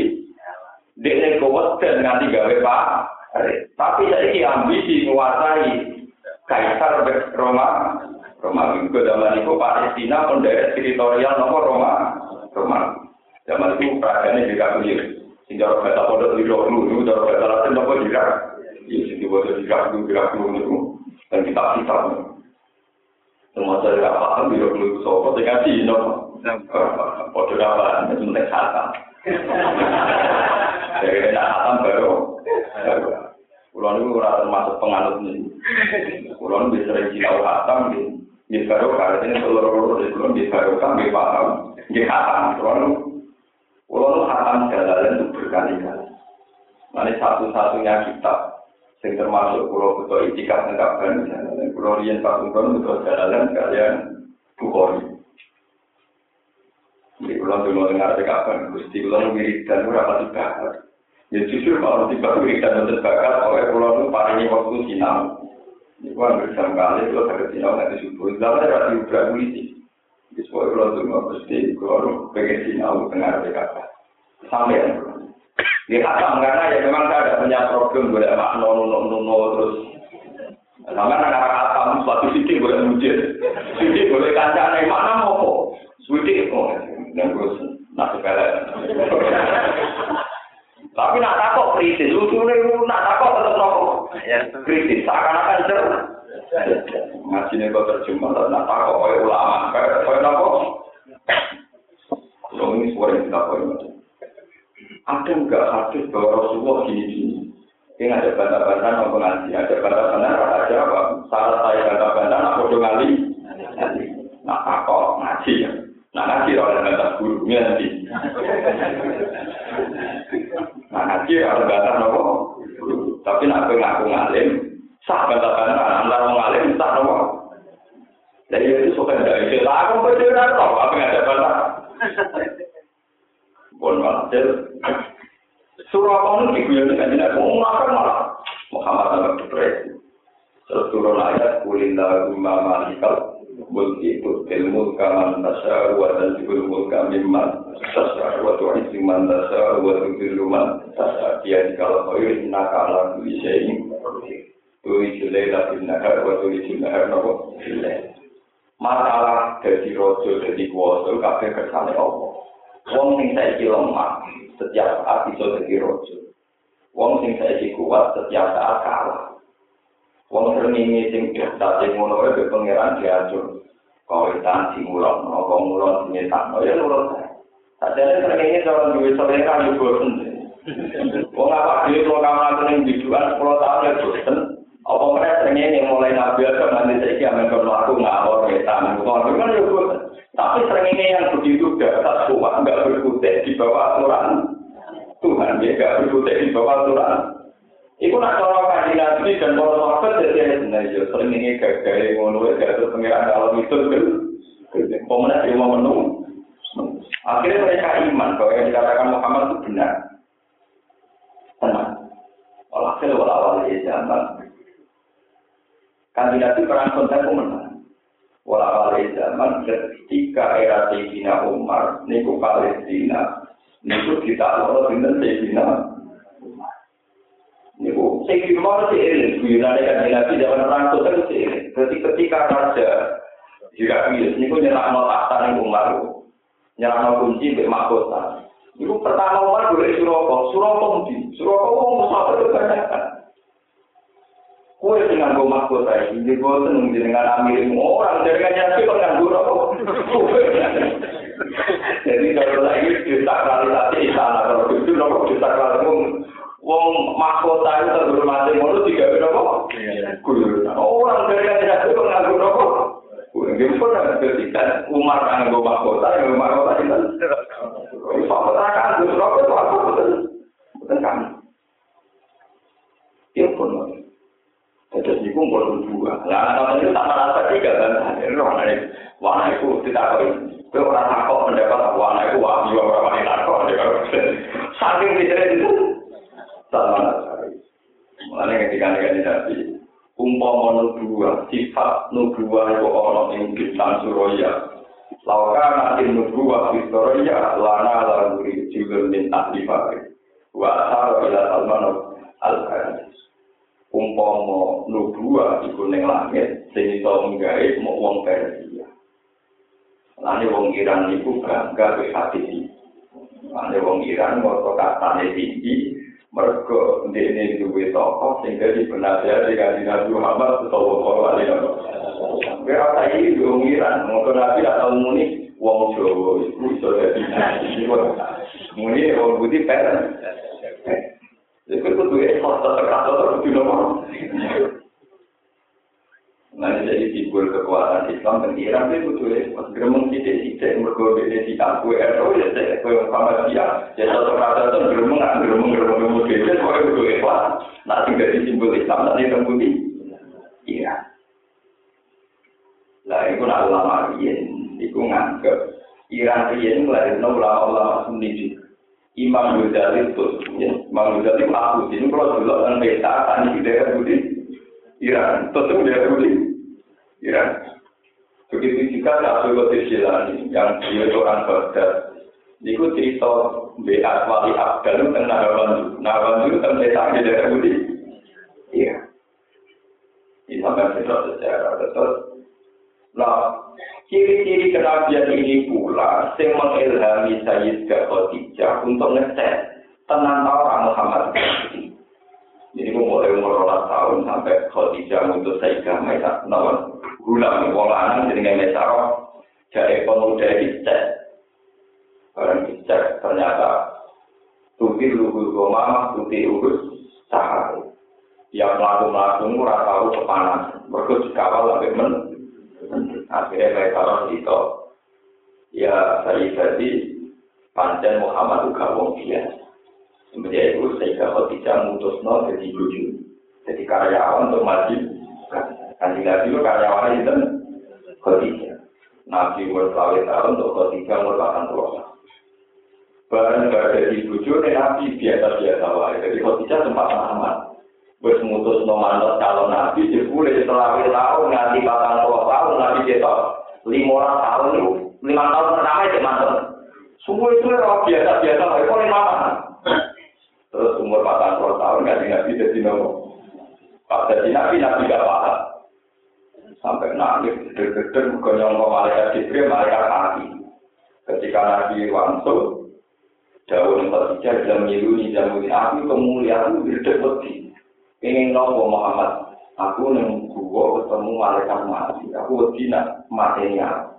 Dia kuat dan nganti gawe pak. Tapi saya ambisi menguasai Kaisar Roma. Roma itu zaman itu Palestina mendarat teritorial nomor Roma. Roma. Zaman itu perajaannya juga clear. Sehingga orang kata pada di dulu orang kata lain nopo jirak. Pada jirak dulu jirak dulu itu dan kita kita. Semua saya paham di dulu itu sopo dengan sih nopo. Pada apa? Itu *laughs* penting Dari tidak hatam baru. Kulon itu ora termasuk penganut ini. Kulon bisa sering tahu hatam di di baru karena ini seluruh di kulon di baru kan di paham di hatam. Kulon kulon hatam jalan itu berkali-kali. Nanti satu-satunya kitab yang termasuk pulau betul itikaf negapkan dan pulau rian tahun betul jalan kalian bukhori di pulau dulu dengar PKB, gusti pulau mirip dan berapa tiga Ya justru kalau tiba kita dan bakat oleh pulau itu paling waktu sinau. Ini kan bersama kali kalau saya sinau nanti subuh. Lalu ada di ubah polisi. Di sebuah pulau itu mau pasti kalau pengen sinau tengah PKK. Sampai yang Dia hatam karena ya memang saya ada punya problem boleh makno nuno nuno terus sama anak anak hatam suatu sidik boleh mujir, sidik boleh kancane mana mau kok, sidik oh dan terus nak segala. Tapi nak takut kritis, lucu nih nak takut tetap nopo. Kritis, seakan-akan cer. Ngaji nih kok terjemah, nak takut oleh ulama, kayak nopo. Kalau ini suara yang tidak boleh ada enggak hadis bahwa Rasulullah gini-gini? Ini ada bantah-bantah mau ngaji, ada bantah-bantah ada apa? Salah saya bantah-bantah, nak bodoh ngali, nak takut ngaji ya. Nah ngaji orang bantah gurunya nanti. Nah ngaji orang bantah nopo. Tapi nak ngaku ngalim, sah bantah-bantah, antara ngalim sah nopo. Jadi itu suka tidak istilah, aku bercerita apa yang ada bantah. Bon walhasil surah kamu dibuat dengan jenak oh, mengumumkan malah. Muhammad Abad Depresi terus turun ayat kulin lagu mama nikal bukti bukti mulka man nasyaru wa dan jibul mulka mimman sasyaru wa tuhan jiman nasyaru wa tuhan jiman sasyaru dia dikala kau yuk naka alam tulisya ini tuhi jilela bin nahar wa tuhi jilnahar nabok jilela masalah dari rojo dari kuasa kabeh kersane Allah. Wong sing saiki lemah, setiap saat bisa jadi rojo. Wong sing saiki kuat, setiap saat kalah. Wong sering sing daftar sing ngono wae be pangeran diatur. Kawitan sing mulon, kok mulon sing tak ya nurut. Sadene ini cara duwe selera yo bosen. Wong apa dhewe kok kamar ning biduan 10 tahun ya bosen. Apa mereka sering mulai nabi atau nanti saiki amen kalau aku ngawur wetan. Kok kan yo seringnya yang begitu dasar kuat, nggak berkutik di bawah aturan Tuhan, ya nggak berkutik di bawah aturan. Iku nak cara kaji nabi dan para sahabat jadi sebenarnya ya sering ini gagal ngono ya gak pengiran kalau itu kan pemenang dia mau menung. Akhirnya mereka iman bahwa yang dikatakan Muhammad itu benar. Tenang. Walhasil walawal ya zaman. Kandidat itu perang konten pemenang. Wala wali zaman ketika era Sayyidina Umar, niku Palestina, niku kita loro dengan Sayyidina Niku Sayyidina Umar si eling, guyonane kan Nabi zaman perang eling. Jadi ketika raja jika pilih, niku nyerang tahta ning Umar, nyerang kunci mbek mahkota. Niku pertama Umar boleh Suroko, Suroko mudi, Suroko wong musafir kebanyakan. Kue dengan gue mahkota ini, jadi gue seneng dengan amirim orang dari kanya sih kok nganggur apa? *laughs* Jadi kalau lagi disakralisasi istana kalau itu nopo disakralisasi wong mahkota itu terhormati mulu tiga berapa? Orang dari kanya sih kok nganggur apa? Gue pun ada ketika Umar nganggur mahkota, yang mahkota itu. Mahkota kan, gue rokok itu apa betul? Betul kan? Iya pun. Jadi itu boleh dua. Nah, kalau itu tak merasa tiga kan? Roh nih, warna itu tidak kau. Kau orang takut mendapat warna itu wah orang wanita takut. Saking tidak itu, tak merasa. Mulanya ketika negatif nabi, umpama nubuah, sifat nubuah itu orang yang bintang suraya. Lauka nanti nubuah di suraya, lana lalu juga minta dipakai. Wa asal ila salman al-karim. Umpama nubuah iku ning langit sing iso nggawe mok wong Persia. Lane wong Iran iku bangga be hati. Lane wong Iran ngono katane tinggi mergo ndene duwe toko sing dadi penasihat di kanjeng Muhammad sallallahu alaihi wasallam. Kira tadi wong Iran ngono nabi tak tau muni wong Jawa iku iso dadi nabi. Muni wong budi per. Itu kudu ikhlas tetap atau kudu nomor. Nah, jadi simbol kekuatan Islam dan Iran itu kudu ikhlas. Gremeng sidik-sidik mergo beda di kaku RO ya saya koyo sama dia. Ya satu kata itu gremeng nggak gremeng gremeng gremeng beda koyo kudu ikhlas. Nah, tinggal di simbol Islam nanti tembudi. Iya. Lah, itu ulama Iran, itu nganggep Iran Iran melahirkan ulama-ulama Sunni juga. Imam Ghazali itu, ya. Imam Ghazali aku ini kalau dulu kan peta tani di daerah Budi, Iran, tentu daerah Budi, Iran. Begitu juga Nabi Qadir Jilani yang dia orang Baghdad, Niku cerita BA wali Abdal tentang Nahawan Nahawan itu tentang desa di daerah Budi. Iya. Ini sampai cerita sejarah. Terus, nah, ciri-ciri kenabian ini pula yang mengilhami Sayyid Khadijah untuk ngecek tenang orang Muhammad Jadi mulai umur tahun sampai Khadijah untuk Sayyidah Maisa, nawan gulam, wong jadi Maisa, jadi pemuda dicek Barang dicek ternyata tuti lugu goma, tuti urus sahari. Yang melaku-melaku murah tahu kepanasan. Mereka dikawal sampai men. Akhirnya mereka harus itu. Ya saya jadi panjang Muhammad juga wong biasa. Sebenarnya itu saya tidak mutus no jadi lucu. Jadi karyawan untuk maju. Kan tidak itu karyawan itu Khadijah. Nabi umur tahun untuk Khadijah umur 80 Barang gak ada di bujo, nabi biasa-biasa wae. Jadi Khadijah sempat aman. Wes mutus nomor calon nabi, boleh setelah tahun, nanti patang puluh tahun, nabi cetok lima tahun itu, lima tahun pertama itu mantan. Semua itu orang biasa-biasa wae, kok lima. Terus umur patang puluh tahun, nanti nabi jadi nomor. Pas jadi nabi, nabi gak paham. Sampai nangis, gede-gede, bukan nyongkok malaikat Jibril, malaikat mati. Ketika nabi langsung, Daun ketiga jam milu jam ini aku kemuliaan berdepeti. Ingin nopo Muhammad. Aku neng gua ketemu malaikat mati. Aku wedi nak matinya.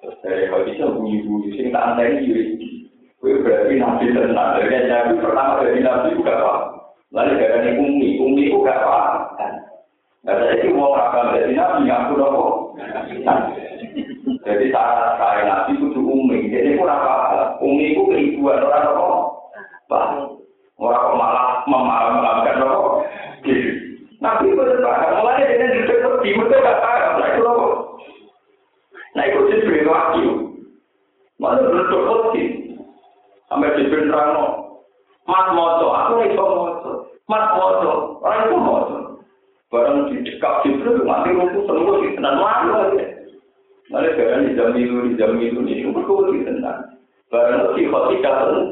Terus dari kalau bisa bunyi bunyi sing tak aneh ini Kue berarti nabi tenang. Dari nabi pertama dari nabi juga pak. Lalu dari umi, umi itu gak pak. Nah saya itu mau akan dari nabi aku nopo. Jadi saat saya nabi itu umi. Jadi aku apa? Umi itu keibuan orang apa? Bah, orang Nabi itu berbahaya. Mulai dengan ditegur di betul gak paham. Nah itu apa? Nah itu jibril wakil. Mana berdekut sih? Sampai jibril terang Mas moco, aku itu moco. Mas moco, orang itu moco. Barang di dekat jibril, mati rumput semua sih. Tenang malu aja. Nanti sekarang di jam itu, di itu, ini berkuat di tenang. Barang si khotika tenang.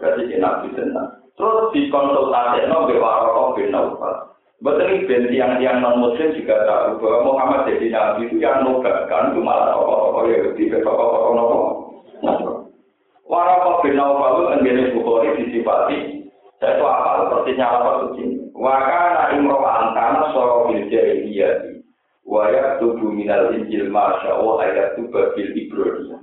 Berarti nabi tenang. Terus dikonsultasi no bewaroko bin Naufal. Betul ben tiang-tiang non-muslim juga tahu bahwa Muhammad jadi nabi itu yang nobatkan itu malah tokoh-tokoh Yahudi, tokoh-tokoh nopo. Waroko bin Naufal itu menjadi Bukhari disifati saya itu apa seperti nyala suci. Wakana imro antana soro bil jahiliyah Wayak tubuh minal injil masya Allah ayat tubuh bil ibrodia.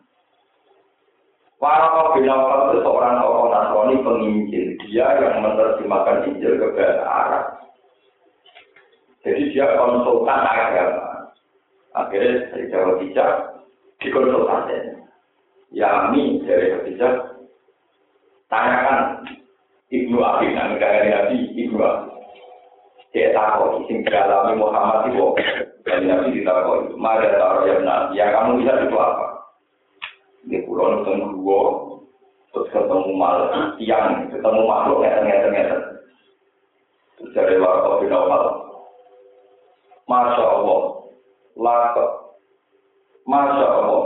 Kau binawal itu seorang tokoh nasrani penginjil. Dia yang menerjemahkan injil ke bahasa Arab. Jadi dia konsultan agama. Akhirnya dari Jawa Bijak dikonsultasi. Ya ini dari Jawa tanyakan Ibnu Abi, nama Nabi Ibnu Abi. Dia tahu, sing dialami Muhammad itu dan Nabi ditakoi, mada taruh yang nabi, ya kamu bisa itu apa? Di pulau ketemu dua, terus ketemu mal, tiang, ketemu makhluk, ngeter. Terus dari warga bin Awal. Masya Allah, laka, Masya Allah,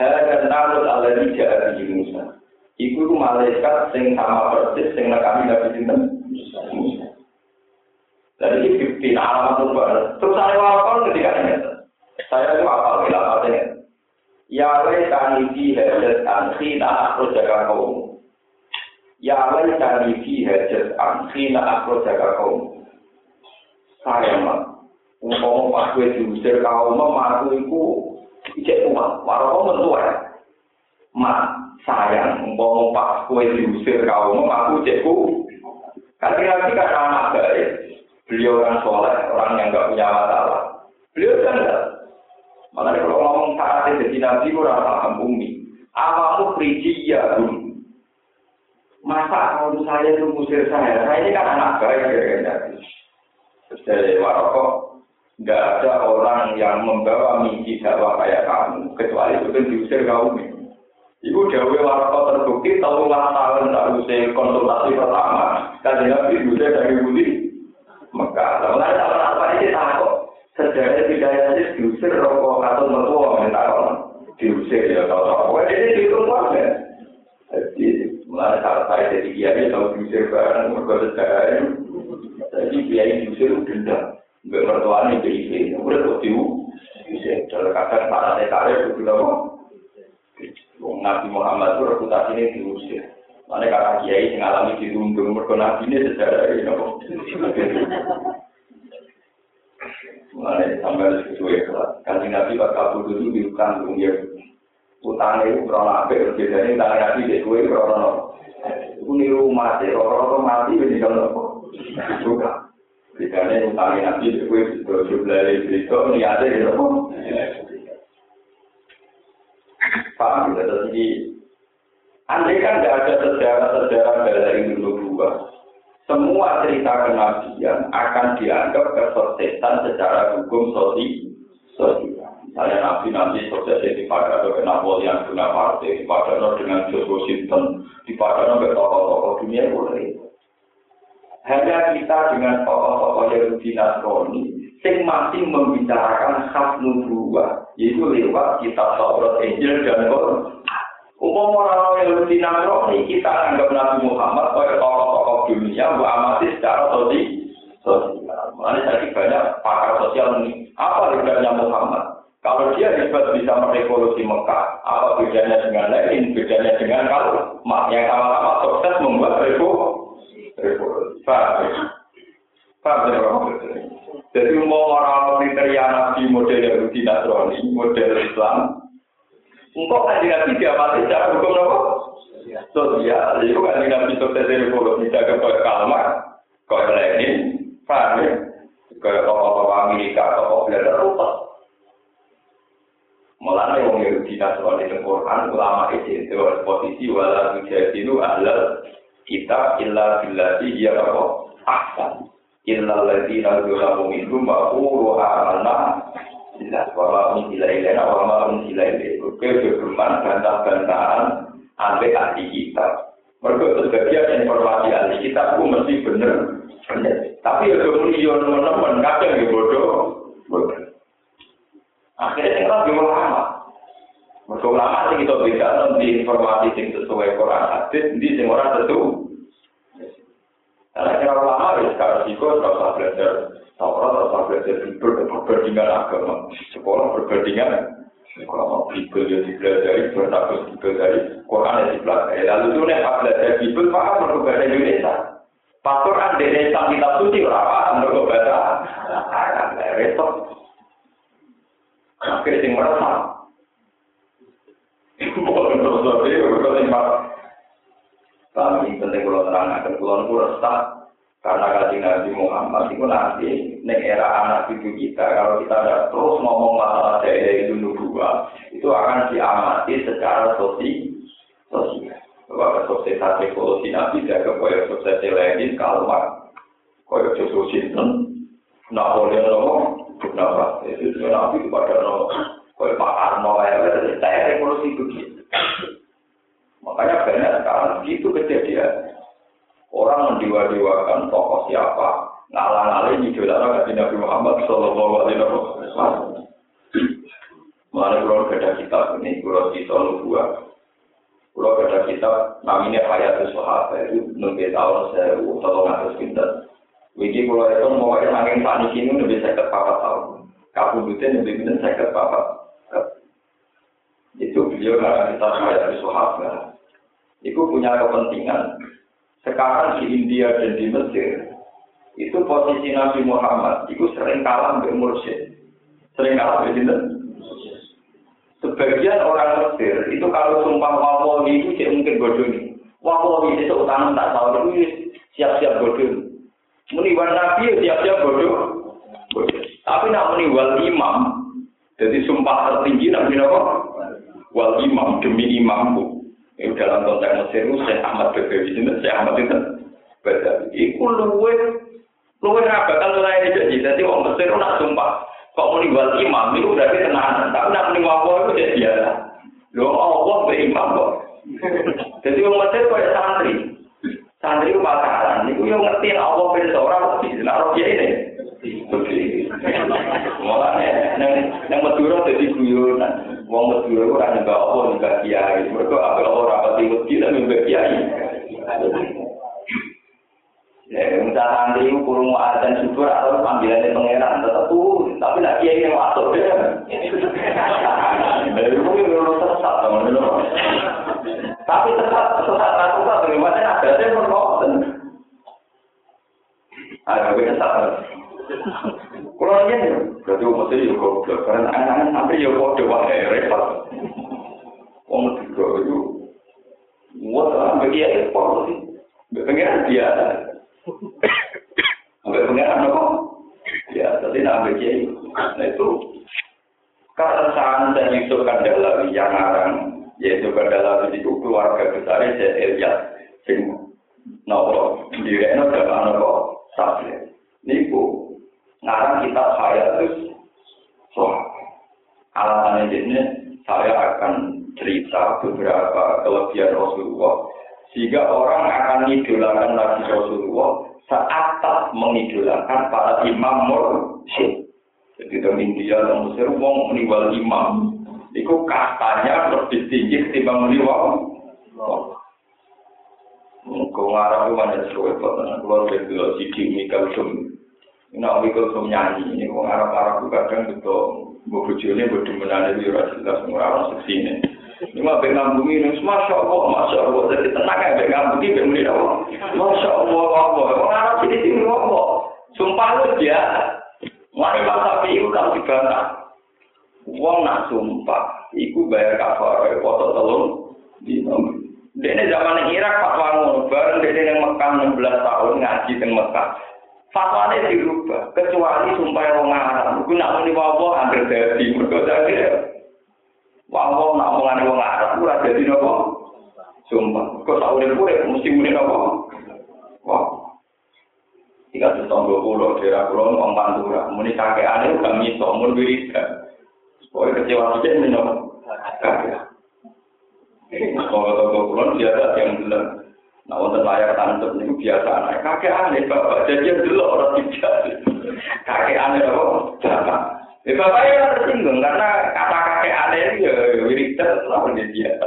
Hada nalut ala dijak di Musa. Iku malaikat sing sama persis sing nekami Nabi Sinten Musa. Dan ini bukti alamat. Terus saya wafal ketika ini. Saya itu wafal khilafat Ya tani fi hajat an khina aku jaga kaum. Ya tani fi hajat an khina aku jaga kaum. Saya mah. Umpama pas gue diusir kaum aku itu ijek uang. Walau mentua ya. Ma, sayang. Umpama pas gue diusir kaum aku ijekku. Kan lagi kan anak baik. Beliau orang soleh, orang yang nggak punya masalah. Beliau kan enggak. Makanya kalau ngomong saat jadi nabi, kurang paham bumi. Awamu ya bumi. Masa kalau saya itu musir saya? Saya ini kan anak baik ya nabi. Terus dari Maroko, nggak ada orang yang membawa mimpi dakwah kayak kamu, kecuali itu kan diusir kaum. Ibu Dewi Waroko terbukti tahu tahun tak usai konsultasi pertama. Dan Nabi diusir dari Budi. Tahun apa ini sejarah tidak ada diusir rokok atau mertua mental diusir ya tau tau kok ini di rumah ya. Jadi mulai saat saya jadi dia dia tahu diusir barang mereka sejarah jadi dia yang diusir denda. Nggak mertua ini jadi ini udah tuh tahu diusir. Kalau kata para tetare itu kita Nabi Muhammad itu reputasi ini diusir. Mana kakak kiai mengalami dirundung, mereka nabi ini sejarah ini. *laughs* Mana sampai sesuai kelas. Kali nabi bakal butuh itu diukan dunia. Utangnya itu kurang apa, bedanya utang nabi di kue kurang Itu niru mati, orang-orang mati ini kalau juga. Bedanya utangnya nabi di kue itu jumlah itu niatnya gitu. Paham ya, jadi andai kan tidak ada sejarah-sejarah dari dulu dua, semua cerita kenabian akan dianggap kesuksesan secara hukum sosial. Misalnya nabi-nabi sukses di pada ke Napoleon guna partai, di pada dengan George Washington, di pada ke tokoh-tokoh dunia boleh. Hanya kita dengan tokoh-tokoh Yahudi Nasrani sing masih membicarakan khas nubuah, yaitu lewat kitab Taurat, Injil dan Quran. Umum orang Yahudi Nasrani kita anggap Nabi Muhammad sebagai tokoh-tokoh dunia, bu amati secara sosial. Mengenai tadi banyak pakar sosial ini. Apa bedanya Muhammad? Kalau dia hebat bisa merevolusi Mekah, apa bedanya dengan lain? Bedanya dengan kalau yang sama-sama sukses membuat revolusi. Paham? Paham ya? Jadi mau orang kriteria nabi model Yahudi Nasrani, model Islam, engkau kan nabi dia mati secara hukum apa? Sosial, itu kan nabi sukses revolusi jaga kau kalmar, kau Lenin, paham ya? Kayak tokoh-tokoh Amerika, tokoh Belanda, rupas. Mulanya wong Yahudi Nasrani di Quran ulama itu itu posisi wala tujadilu ahlal kitab illa billati hiya apa ahsan illa alladziina zalamu minhum wa qulu amanna illa wa ma wa ma unzila ilaikum keberuman bantah-bantahan ambek ahli kitab mereka sebagian informasi ahli kitab itu mesti bener tapi ya kemudian teman-teman kadang ya bodoh Akhirnya yang lebih ulama. Mereka ulama sih kita beda di informasi yang sesuai Quran hadis, di sing ora tentu. Karena kira ulama ya sekarang sih kok belajar Taurat, usah belajar berbandingan agama. Sekolah berbandingan kalau mau Bible ya dipelajari, bertakut dipelajari, Quran ya dipelajari. Lalu itu nih pas belajar Bible, paham mereka bahasa Indonesia. Pas Quran di Indonesia kita suci, paham mereka bahasa Arab. Repot. Akhirnya sing merasa. Bukan terus tapi bukan sing Kami penting kalau terang akan pulau itu resah karena kaji Nabi Muhammad itu nanti neng era anak cucu kita kalau kita ada terus ngomong masalah dari itu nubuah itu akan diamati secara sosial sosial bahwa kesuksesan evolusi Nabi jaga kaya sukses lain kalmar kaya sukses Napoleon ngomong Kenapa? Itu Nabi kepada no, kau Pak Arno ya, saya revolusi begitu. Makanya banyak sekarang itu kejadian. Orang mendewa-dewakan tokoh siapa, ngalang-alang idola Nabi Nabi Muhammad Sallallahu Alaihi Wasallam. Mana kalau ada kitab ini, kalau kita nubuah, kalau ada kitab namanya Hayatul Sahabat itu nunggu tahun saya tolong atas pintar. Wiji kalau itu mau yang angin panik ini lebih sakit papa tahu. Kabudutnya lebih benar sakit papa. Itu beliau karena kita saya sahabat. Itu punya kepentingan. Sekarang di India dan di Mesir, itu posisi Nabi Muhammad itu sering kalah dengan mursyid. Sering kalah dengan Sebagian orang Mesir itu kalau sumpah wawawi itu tidak mungkin bodoh nih. Itu utama tak tahu itu siap-siap bodoh. Meniwal Nabi ya siap-siap bodoh. Tapi nak meniwal imam, jadi sumpah tertinggi Nabi apa? Wal imam demi imamku. Ini dalam konteks Mesir itu Syekh Ahmad Bedawi ini, Syekh Ahmad itu Bedawi. Iku luwe, luwe raga kan lain jadi. Jadi orang Mesir nak sumpah. Kok meniwal imam itu berarti tenanan. Tapi nak meniwal Allah itu jadi biasa. Lo Allah be imam kok. Jadi orang Mesir kayak santri. Santri itu pacaran, itu yang ngerti Allah ben seorang lebih, nah roh ini. Malah yang Madura jadi guyonan, wong Madura orang juga Allah juga kiai, mereka apa Allah rapat di masjid dan juga kiai. Santri itu kurung dan syukur atau panggilannya pangeran tetap turun. Tapi nak kiai yang masuk ya. Dari itu itu sesat teman-teman. Tapi sesat sesat sesat bagaimana ada yang berkomen. Ada yang sesat. Kalau ini, berarti umat itu goblok. Karena anak-anak sampai ya kode wae repot. Wong tiga itu, muat lah bagi ya repot. Pengiran biasa. Sampai pengiran apa? Ya, tadi nak bagi Nah itu, keresahan dan Yusuf Kandalawi yang ngarang, yaitu Kandalawi itu keluarga besar saya Elias. Sing nopo, direkno dalam nopo, sabri. Niku, ngarang kitab saya terus alasannya ini saya akan cerita beberapa kelebihan Rasulullah sehingga orang akan mengidolakan lagi Rasulullah saat mengidolakan para imam mursyid. Jadi di India dan Mesir, wong meninggal imam, itu kastanya lebih tinggi ketimbang meninggal. Kau ngarang itu mana sesuai, kalau dia bilang sidik mikal Nah, mikul tuh nyanyi, ini mau Arab-Arab kadang betul, gue bujurnya gue demenan itu ya jelas orang seksi ini. Ini mah pengen bumi ini, masya Allah, masya Allah, jadi tenang ya pengen bumi, pengen bumi apa? Masya Allah, Allah, orang Arab ini sini Allah, sumpah lu dia, mari masa piu kalau dibantah, uang nak sumpah, iku bayar kafar, foto telur, di Dene zaman Irak fatwa ngono, bareng dene yang Mekah 16 tahun ngaji teng Mekah. fatwa ini dirubah kecuali sumpah yang mengarang aku nak muni wawo hampir jadi mereka jadi wawo nak mengani wong arang aku rasa jadi nopo sumpah. Kok tahu dia pure mesti muni nopo wah jika tuh tombol pulau daerah pulau nopo pantura. Muni kakek ane udah miso muni wirida Pokoknya kecewa aja ini nopo kakek. Kalau tombol pulau dia ada yang bilang Nah, untuk layar tantep itu biasa anak. Kakek aneh, bapak jajan dulu orang tidak. Kakek aneh apa? Bapak. Ya, bapak ya tersinggung karena kata kakek aneh itu ya wiridan lah dia biasa.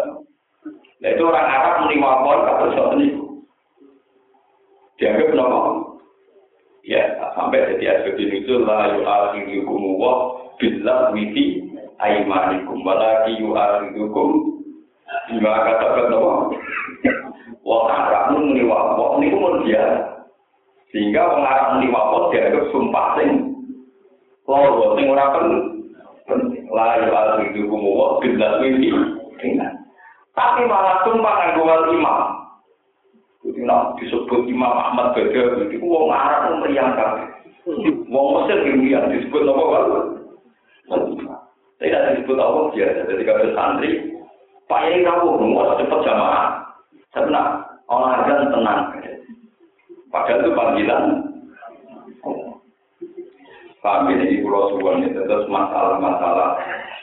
Nah, itu orang Arab menerima pon atau sesuatu ini. Dianggap kenapa? Ya, sampai jadi asbab itu lah yu'akhirukum wa billah wifi aimanikum walaki yu'akhirukum bima katakan kenapa? Wong Arab muni wapok niku mun biasa. Sehingga wong Arab muni wapok dianggap sumpah sing loro sing ora penting. La ya itu kumu wa bila iki. Tapi malah sumpah kanggo wal imam. Jadi nak disebut Imam Ahmad Badawi itu wong Arab meriang kabeh. Wong Mesir yang disebut apa wal? Tidak disebut apa biasa. Jadi kalau santri, Pak Yai kamu, mau cepat jamaah. Karena olahraga tenang. Padahal itu panggilan. Paham ini pulau suwon itu terus masalah-masalah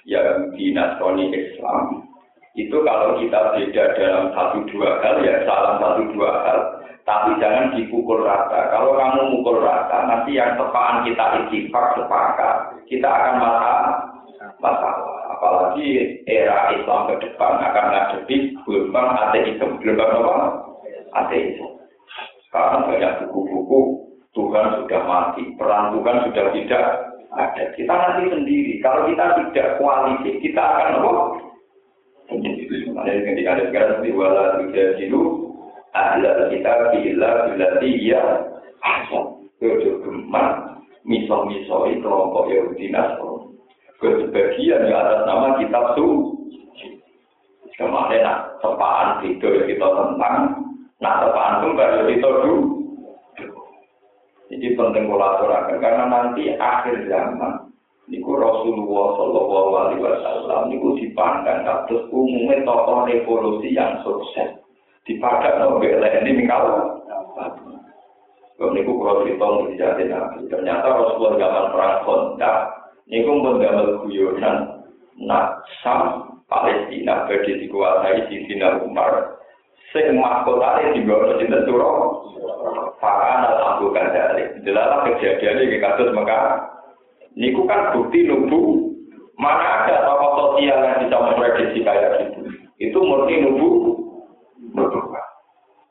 yang di Nasrani Islam. Itu kalau kita beda dalam satu dua hal ya salah satu dua hal. Tapi jangan dipukul rata. Kalau kamu mukul rata nanti yang tepaan kita itifak sepakat kita akan masalah. Masalah apalagi era Islam ke depan akan ngadepi gelombang ateisme gelombang apa ateisme sekarang banyak buku-buku Tuhan sudah mati perang Tuhan sudah tidak ada kita nanti sendiri kalau kita tidak koalisi kita akan apa Ada ketika ada sekarang di wala tiga jiru adalah kita bila bila dia asal kejogeman misal-misal kelompok Yahudi Nasrani sebagian di atas nama kitab su. Kemarin nak tepaan itu ya kita tentang, nak tepaan pun baru kita dulu. Jadi penting kolaborasi karena nanti akhir zaman niku Rasulullah Shallallahu Alaihi Wasallam niku dipandang kados umumnya tokoh revolusi yang sukses dipandang oleh ini. Kalau niku kalau cerita ternyata Rasulullah zaman perang kontak Niku pun damel guyonan nak sam Palestina badhe dikuasai di Sina Umar. Sing mahkotane dibawa cinta suro. Fakana lampu kandali. Jelas kejadian ini kasus Mekah. Niku kan bukti nubu. Mana ada tokoh sosial yang bisa memprediksi kayak gitu. Itu murni nubu. Nubu.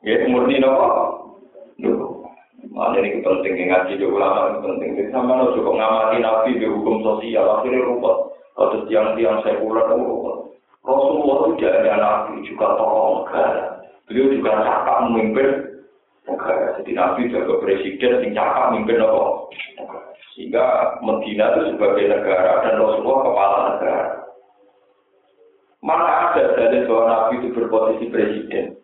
Ya, murni nopo. Nubu. Mana ini penting ngaji di ulama itu penting. Jadi sama lo cukup ngamati nabi di hukum sosial akhirnya rumput. Atau tiang-tiang sekuler itu rumput. Rasulullah itu tidak hanya nabi juga tokoh negara. Beliau juga cakap memimpin negara. Jadi nabi juga presiden yang cakap memimpin negara. Sehingga Medina itu sebagai negara dan Rasulullah kepala negara. Mana ada dari bahwa nabi itu berposisi presiden.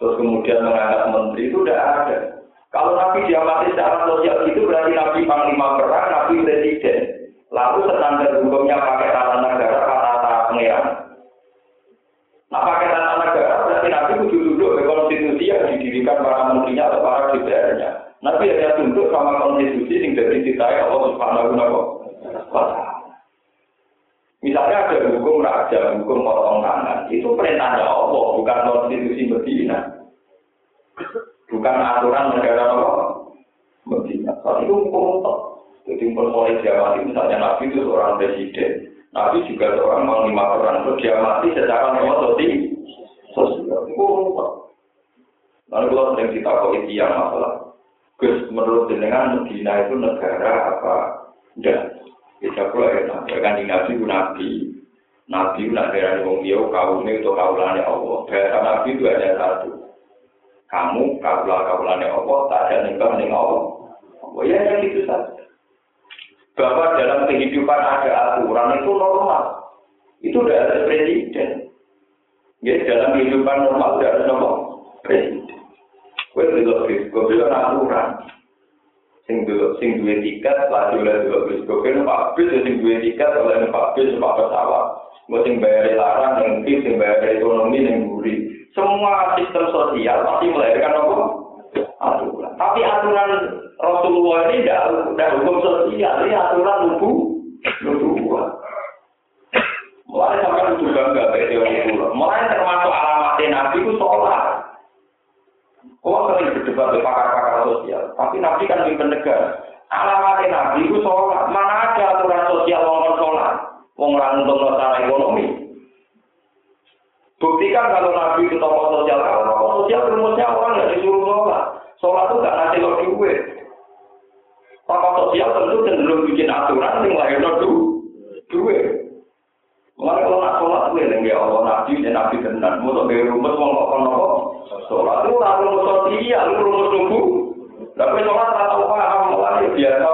Terus kemudian mengangkat menteri itu tidak ada. Kalau Nabi diamati secara sosial itu berarti Nabi Panglima Perang, Nabi Presiden. Lalu standar hukumnya pakai tata negara, kata-kata pengeran. Nah pakai tata negara berarti Nabi kudu duduk ke konstitusi yang didirikan para menterinya atau para DPR-nya. Nabi hanya tunduk sama konstitusi yang dari ditai Allah Subhanahu wa Misalnya ada hukum raja, hukum potong tangan, itu perintahnya Allah, bukan konstitusi Medina. Bukan aturan negara apa? Medina. Saat itu hukum. Jadi mulai dia misalnya Nabi itu seorang presiden. Nabi juga seorang panglima perang. Terus dia mati secara normal sosial. Hukum Lalu kalau sering kita kok yang masalah. Gus, menurut jenengan Medina itu negara apa? Enggak. Bisa pula ya, kan Nabi itu Nabi. Nabi itu nak dari wong dia kaumnya itu kaulane Allah. Bahasa Nabi itu hanya satu kamu kaulah kaulane Allah tak ada nikah ning Allah. Oh ya yang itu saja. Bahwa dalam kehidupan ada aturan itu normal. Itu tidak ada presiden. Ya dalam kehidupan normal tidak ada normal presiden. Kue belok bisko belok aturan. Sing dulu sing dua tiket lagi oleh bisko kue numpak bis sing dua tiket oleh numpak bis numpak pesawat. Gue sing bayar larang yang sing bayar ekonomi yang. Semua sistem sosial pasti melahirkan apa? Aturan. Tapi aturan Rasulullah ini tidak hukum sosial, ini aturan nubuah. Mulai sampai nubu bangga dari teori. Mulai termasuk alamat Nabi itu sholat. Oh sering berdebat dengan pakar-pakar sosial, tapi Nabi kan mimpin negara. Alamat Nabi itu sholat. Mana ada aturan sosial orang sholat? Wong orang untuk ekonomi. Buktikan kalau Nabi itu tokoh sosial, kalau tokoh sosial rumusnya orang nggak disuruh sholat. Sholat itu nggak ngasih lo duit. Tokoh sosial tentu cenderung bikin aturan yang lahir lo duit. Mulai kalau nak sholat gue nih ya Allah Nabi dan Nabi tenan, mau dari rumus mau kok kono sholat itu lah rumus sosial, rumus tubuh. Tapi sholat tak tahu paham, mulai biasa.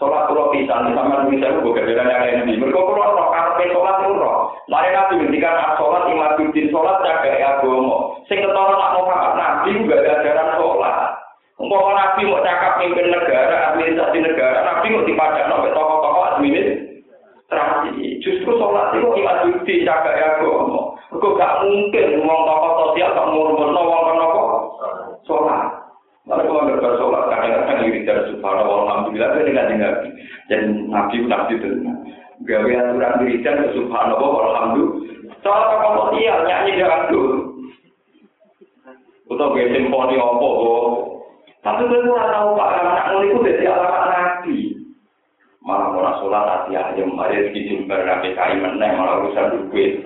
Sholat pulau pisan, sama bisa gue kerjaan yang ini. Mereka pulau roh, karena sholat roh. Mari nabi ngendikan sholat imaduddin sholat jaga agama. Sing ketara nak Muhammad nabi juga ada ajaran sholat. Umpama nabi mau cakap mimpin negara, administrasi negara, nabi mau dipadak sampai tokoh-tokoh administrasi. Justru sholat itu imaduddin jaga agama. Kok gak mungkin ngomong tokoh sosial gak ngurus wong kenapa sholat. Lalu kalau nggak sholat, kadang-kadang diri dari subhanallah, alhamdulillah, saya dengan nabi. Dan nabi nabi itu gawe aturan wiridan ke subhanallah alhamdulillah. Soal tokoh sosial nyanyi dengan dulu atau gawe simponi apa tapi gue kurang tahu pak. Anak mulai itu dari alamat nabi. Malah mau sholat hati ayam mari rezeki jumber nabi kai meneng malah urusan duit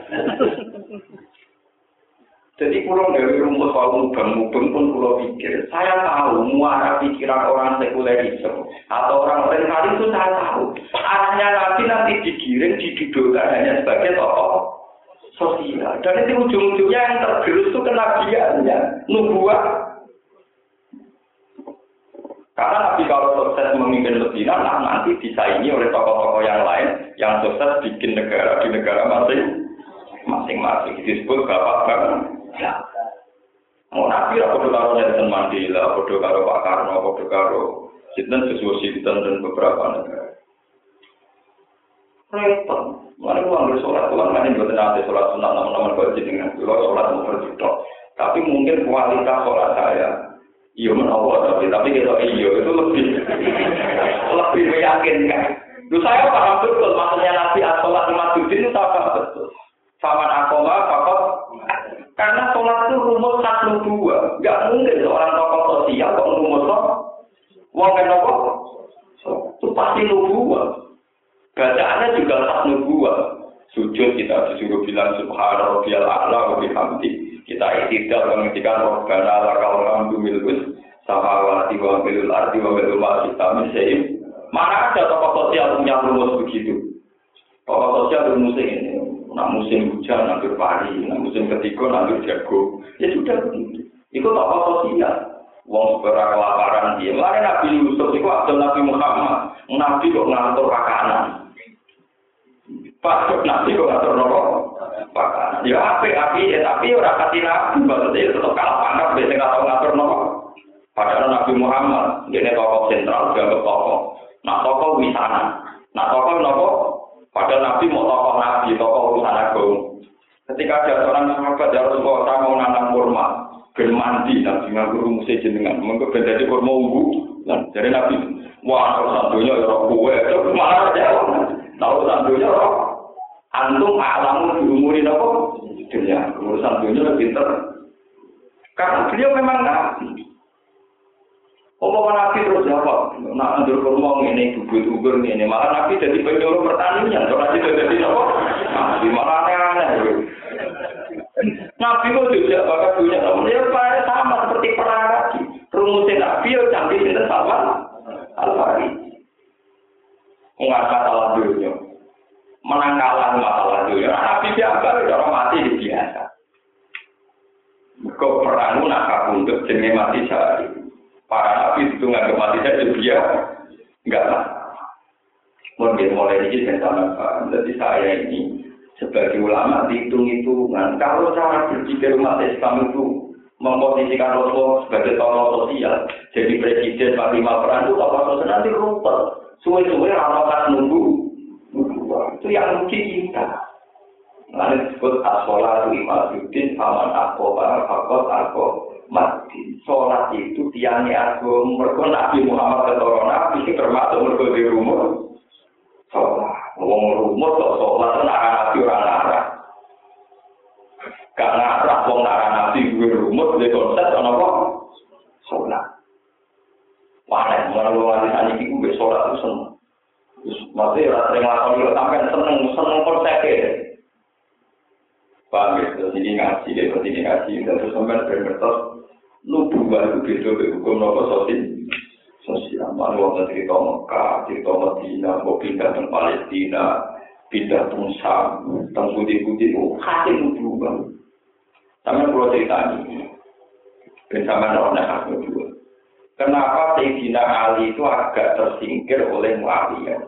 Jadi pulau dari rumput soal mubeng-mubeng pun pulau pikir. Saya tahu muara pikiran orang sekulerisme atau orang orientalis itu saya tahu. Arahnya nanti nanti digiring, didudukkan hanya sebagai tokoh sosial. Dan itu ujung-ujungnya yang tergerus itu kenabiannya, nubuah. Karena Nabi kalau sukses memimpin Medina, nah nanti disaingi oleh tokoh-tokoh yang lain yang sukses bikin negara di negara masing masing-masing disebut bapak bapak Mau nabi lah podo karo Nelson Mandela, podo karo Pak Karno, podo karo Sinten Joshua Sinten dan beberapa negara. Repot. Mana gua ambil sholat, gua mana buat nanti sholat sunat nama-nama buat dengan gua sholat mau berjuta. Tapi mungkin kualitas sholat saya, iya menawar tapi tapi kita iya itu lebih lebih meyakinkan. Lu saya paham betul maksudnya Nabi sholat Madudin itu paham betul. Faman akoma fakot karena sholat itu rumus satu dua. Gak mungkin seorang tokoh sosial kok rumus kok. Wong kan apa? Itu pasti dua. Bacaannya juga satu dua. Sujud kita disuruh bilang subhana rabbiyal a'la wa bihamdi. Kita iktidal menghentikan robbana lakal hamdu milkus samawati wa milul ardi wa milul ma kita min Mana ada tokoh sosial punya rumus begitu? Tokoh sosial rumusnya ini, nak musim hujan nanti pari, nak musim ketiga nanti jago. Ya sudah begitu. Itu tokoh sosial. Wong sepera kelaparan dia. Mari Nabi Yusuf itu Abdul Nabi Muhammad. Nabi kok ngatur makanan. Pak Nabi kok ngatur nopo? Makanan. Ya api api ya tapi orang kasih Nabi. Maksudnya tetap kalah pangkat. Biasanya nggak tahu ngatur nopo. Padahal Nabi Muhammad, ini tokoh sentral, dia tokoh. Nah tokoh wisana. Nah tokoh nopo. Padahal Nabi mau tokoh Nabi, tokoh urusan agung. Ketika ada seorang sahabat ya Rasulullah, saya mau nanam kurma, ben mandi Nabi nganggur rumusnya jenengan, mengko ben dadi kurma ungu. Dan dari Nabi, wah kalau santunya ya roh kue, itu malah jawab. Tahu santunya roh, antum alamu diumurin apa? Dunia, urusan dunia pinter. Karena beliau memang nabi. Umpama Nabi terus jawab, nak andur kurma ini bubut ukur ini, malah Nabi jadi penyuruh pertanian, kalau Nabi jadi apa? Nabi malah aneh-aneh. Nabi itu juga bakal punya teman, ya sama seperti perang lagi. Rumusnya Nabi ya canggih itu sama Al-Fari. Mengasah salah dunia, menang kalah masalah dunia. Nabi biasa, orang mati biasa. Kau perang nak kabundut jenis mati sehari. Para nabi itu nggak mati saja dia nggak lah. Mungkin mulai ini saya tambahkan, jadi saya ini sebagai ulama dihitung-hitungan. Kalau cara berpikir umat Islam itu memposisikan Rasulullah sebagai tokoh sosial, jadi presiden panglima perang itu tokoh sosial nanti rumput. Suwe-suwe ramalan nunggu, itu yang mungkin kita. Lalu disebut asola lima sudin, aman aku, fakot aku, mati. Sholat itu tiangnya agung. Mereka Nabi Muhammad ketoro Nabi termasuk mereka di rumah. Sholat. Ngomong rumah kok sholat itu Nabi orang nara. Gak nara wong nara Nabi gue rumah di konsep ana apa? Sholat. Wah, mana lu nganti tani iku gue sholat itu seneng. Maksudnya orang sering lakoni sampai seneng seneng konsepnya. Paham ya? Terus ini ngaji, terus ini ngaji, terus sampai bermertos nubuah itu beda dari hukum nopo sosial. Sosial, mana waktu cerita Mekah, cerita Medina, mau pindah ke Palestina, pindah ke Sam, tentang putih-putih, oh, hati nubuah. Sama kalau cerita ini, dan sama orang nubuah. Kenapa Sayyidina Ali itu agak tersingkir oleh Muawiyah?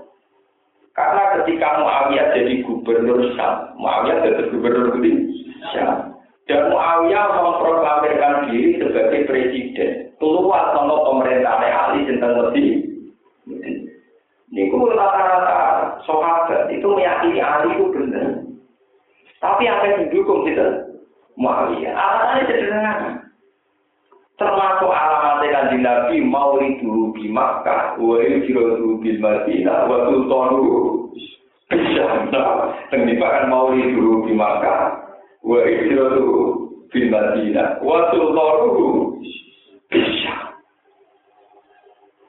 Karena ketika Muawiyah jadi gubernur Syam, Muawiyah jadi gubernur Syam, Dan Muawiyah memproklamirkan diri sebagai presiden. Keluar sama pemerintah Ali tentang Medi. Ini rata-rata sahabat itu meyakini Ali itu benar. Tapi apa yang didukung kita? Muawiyah. Alasannya sederhana. Termasuk alamatnya kanjeng Nabi Mauridu di Makkah, wa yujrodu bil Madinah, wa sultanu bisa. Nah, kan Mauridu di Makkah, wa hijratu fil Madinah wa sultanuhu bisa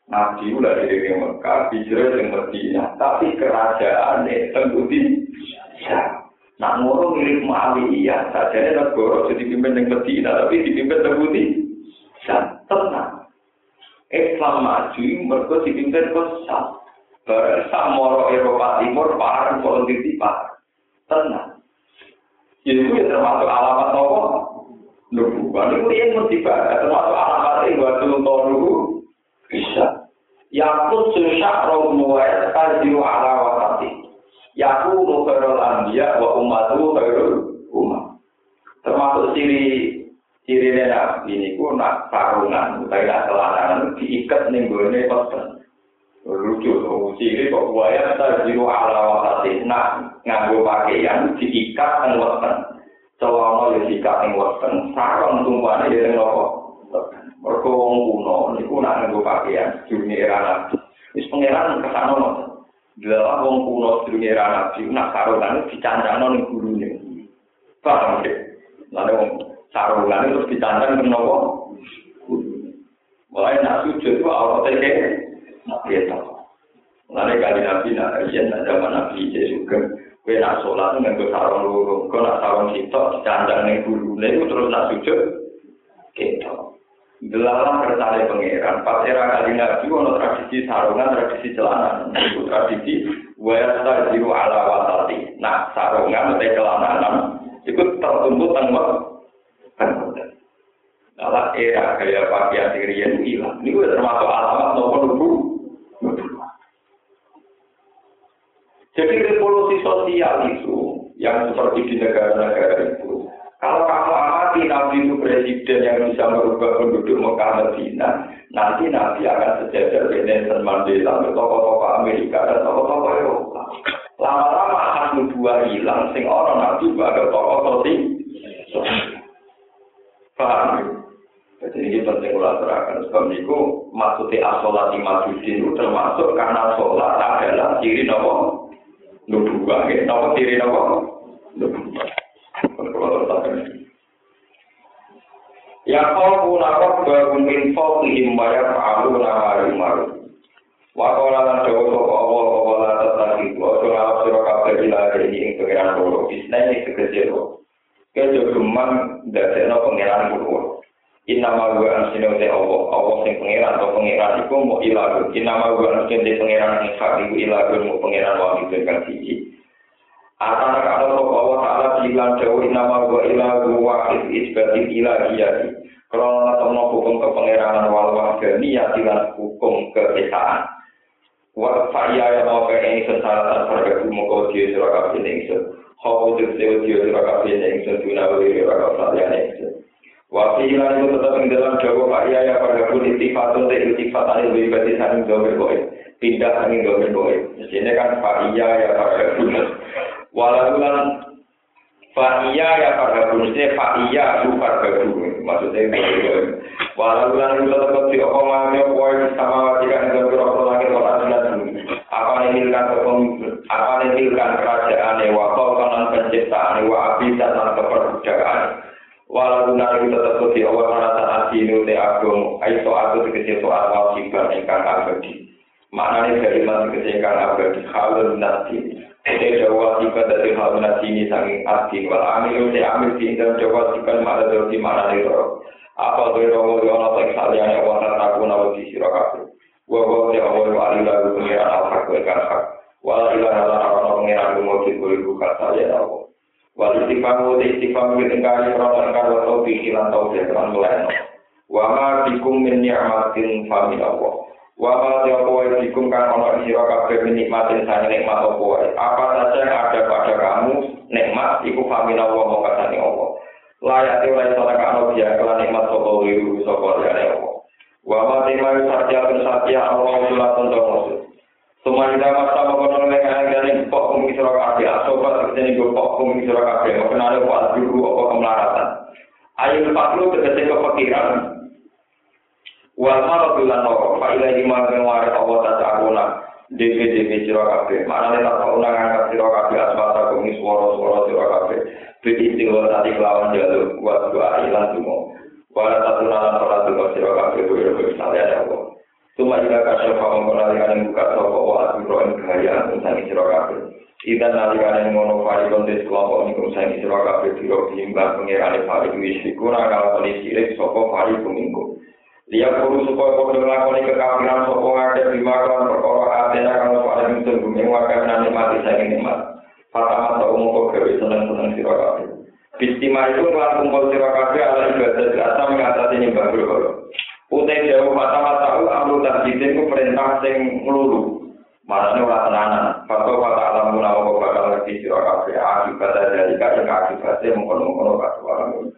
Nabi udah dari Mekah, hijrah di Madinah, tapi kerajaan tentu bisa. Nak milik Muawiyah, saja negara jadi pimpin di Madinah, tapi dipimpin terbukti bisa. Tenang. Islam maju, mereka dipimpin kesal. Bersama Eropa Timur, parah politik parah. Tenang. Itu ya termasuk alamat apa? Nubuah. Ini yang mesti termasuk alamat yang buat tolu bisa. Yakut susah roh muwayat kajiru ala wakati. Yaku mukhairul anbiya wa umatu khairul umat. Termasuk ciri ciri nabi ini ku nak sarungan, kayak celana diikat nih gue pesen. Lucu tuh, ciri kok buaya terjiru ala wakati. Nah, nganggo pakaian diikat dan weten. Celana diikat ning weten, sarung tumpane ya ning nopo. Mergo wong kuno niku nak nganggo pakaian dunia era nabi. Wis pangeran kesana no. Dalam wong kuno dunia era nabi nak sarungan dicancano ning gurune. Paham ya? Lalu wong sarungan terus dicancang ning nopo? Mulai nak sujud itu Allah teke, nak dia tahu. Lalu kali nabi nak nak zaman nabi juga Kue nak sholat nganggo sarung loro, kau nak sarung sitok dicandang ning guru, itu terus nak sujud, gitu. Delalah kersane pangeran. Pas era kali nabi ono tradisi sarungan, tradisi celana. Itu tradisi wayasta jiru ala watati. Nah, sarungan atau celana itu tertuntut tengok. Dalam era gaya pakaian dirian hilang. Ini termasuk alamat nopo nubu. Jadi revolusi sosial itu yang seperti di negara-negara itu kalau kamu amati Nabi itu presiden yang bisa merubah penduduk Mekah Medina, nanti Nabi akan sejajar Nelson Mandela, tokoh-tokoh Amerika dan tokoh-tokoh Eropa. Lama-lama akan dua hilang, sing orang Nabi sebagai tokoh sosial. Paham? Jadi ini penting ulah terangkan. Sebab itu maksudnya asolat imajudin itu termasuk karena sholat adalah ciri nopo nubuah. Nopo ciri nopo nubuah. Ya kau punakot bagum info kihim bayar fa'alu nama maru. Wakola lan jawa sopa Allah kawola tetaki Wajo ngalap siro kabel ila ini ing pengiran loro dadekno pengiran Inama gua ansino te Allah Allah sing pengiran atau pengiran iku mau ilagun Inama gua ansino te pengiran ing hak iku ilagun mau pengiran wangi dengan siji Atana kalau sopa Allah ta'ala bilang jauh inama gua ilagun wahid isbatin ilahiyati Kalau ngetemu hukum kepengiranan wal wahdani ya tilan hukum keesaan. Wa fa'ya ya mau ke ini sesaratan pada kumu kau dia surah kabin ingsun. Kau sewa dia surah kabin ingsun tuna wiri surah kabin ingsun. Wa fi'ilan itu tetap ing dalam jawa fa'ya ya pada kun istifatun te istifat anil wibati saning domen boy. Pindah saning domen boy. Sini kan fa'ya ya pada kun. Walaupun Fa'iyya ya farhabun, maksudnya fa'iyya lu farhabun, maksudnya itu. Walau lan itu tetap di apa mami apa sama wajikan dengan berapa langit wa aslan apa nilkan apa nilkan kerajaan wa kanan penciptaan wa abisa dan keperbudakan walau itu tetap di apa karena saat ini te agung aiso aku tegese soal wajiban ingkang abadi. Maknanya dari masih ingkang abadi. Halun nasi. Ini jawa dari hal ini sangi arti wal amil te amil di dalam jawa tiba mana dari mana itu apa tuh di orang tak salian yang wanita aku nawa di sirakafu wa wa te awal wa alila ku pengiran al hak wa kan hak wal ilah ala rawa pengiran ku mau tiku ibu kata ya nawa wal istiqamu te istiqamu tingkari orang engkar wa tau pikiran tau jatuhan meleno wa ma bikum min ni'matin famin Allah Wa ma apa wae dikum kang ana sira kabeh nikmatin sang nikmat apa. Apa saja yang ada pada kamu nikmat iku famina wa mongko kasane Allah. Layak te ora iso kano dia kelan nikmat sapa wiru sapa liyane Allah. Wa ma tema satya satya Allah kula tondo Semua kita masa mengenal mereka yang pok kumi sira kabeh asobat ini go pok kumi sira kabeh kenal apa kemelaratan. Ayo fakru tegese kepikiran. Wal marad lan noro fa ila lima kang wae Allah ta ta'ala DP DP sira kabeh. Manane tak kok ora ngangkat sira kabeh asmata kumi swara-swara sira kabeh. Tadi kelawan jalur buat dua ilan tumo Wala satu nalan ora tumo sira kabeh ada Allah Cuma jika kasih kamu mengalihkan yang buka sopo wa asuro gaya tentang sira kabeh Ida nalikan yang ngono fari kontes kelompok ini kumsang sira kabeh biro diimbang pengirane fari kuwi sikura kalau kondisi sopo fari kuminggu Dia perlu supaya kau melakukan kekafiran sopo ada di makan perkara atena kalau pada musim bumi warga nanti mati saya nikmat. Pertama tak umum kau gawe seneng seneng sirakabe. Bistima itu telah kumpul sirakabe ala ibadah asa mengatasi nyembah berkoro. Utai jauh mata tahu amru tarjidin ku perintah sing melulu Marane ora tenanan. Fatwa fata alamu nama bakal lagi sira kabeh akibat dari kaya akibatnya mengkono-mengkono kasuwaran.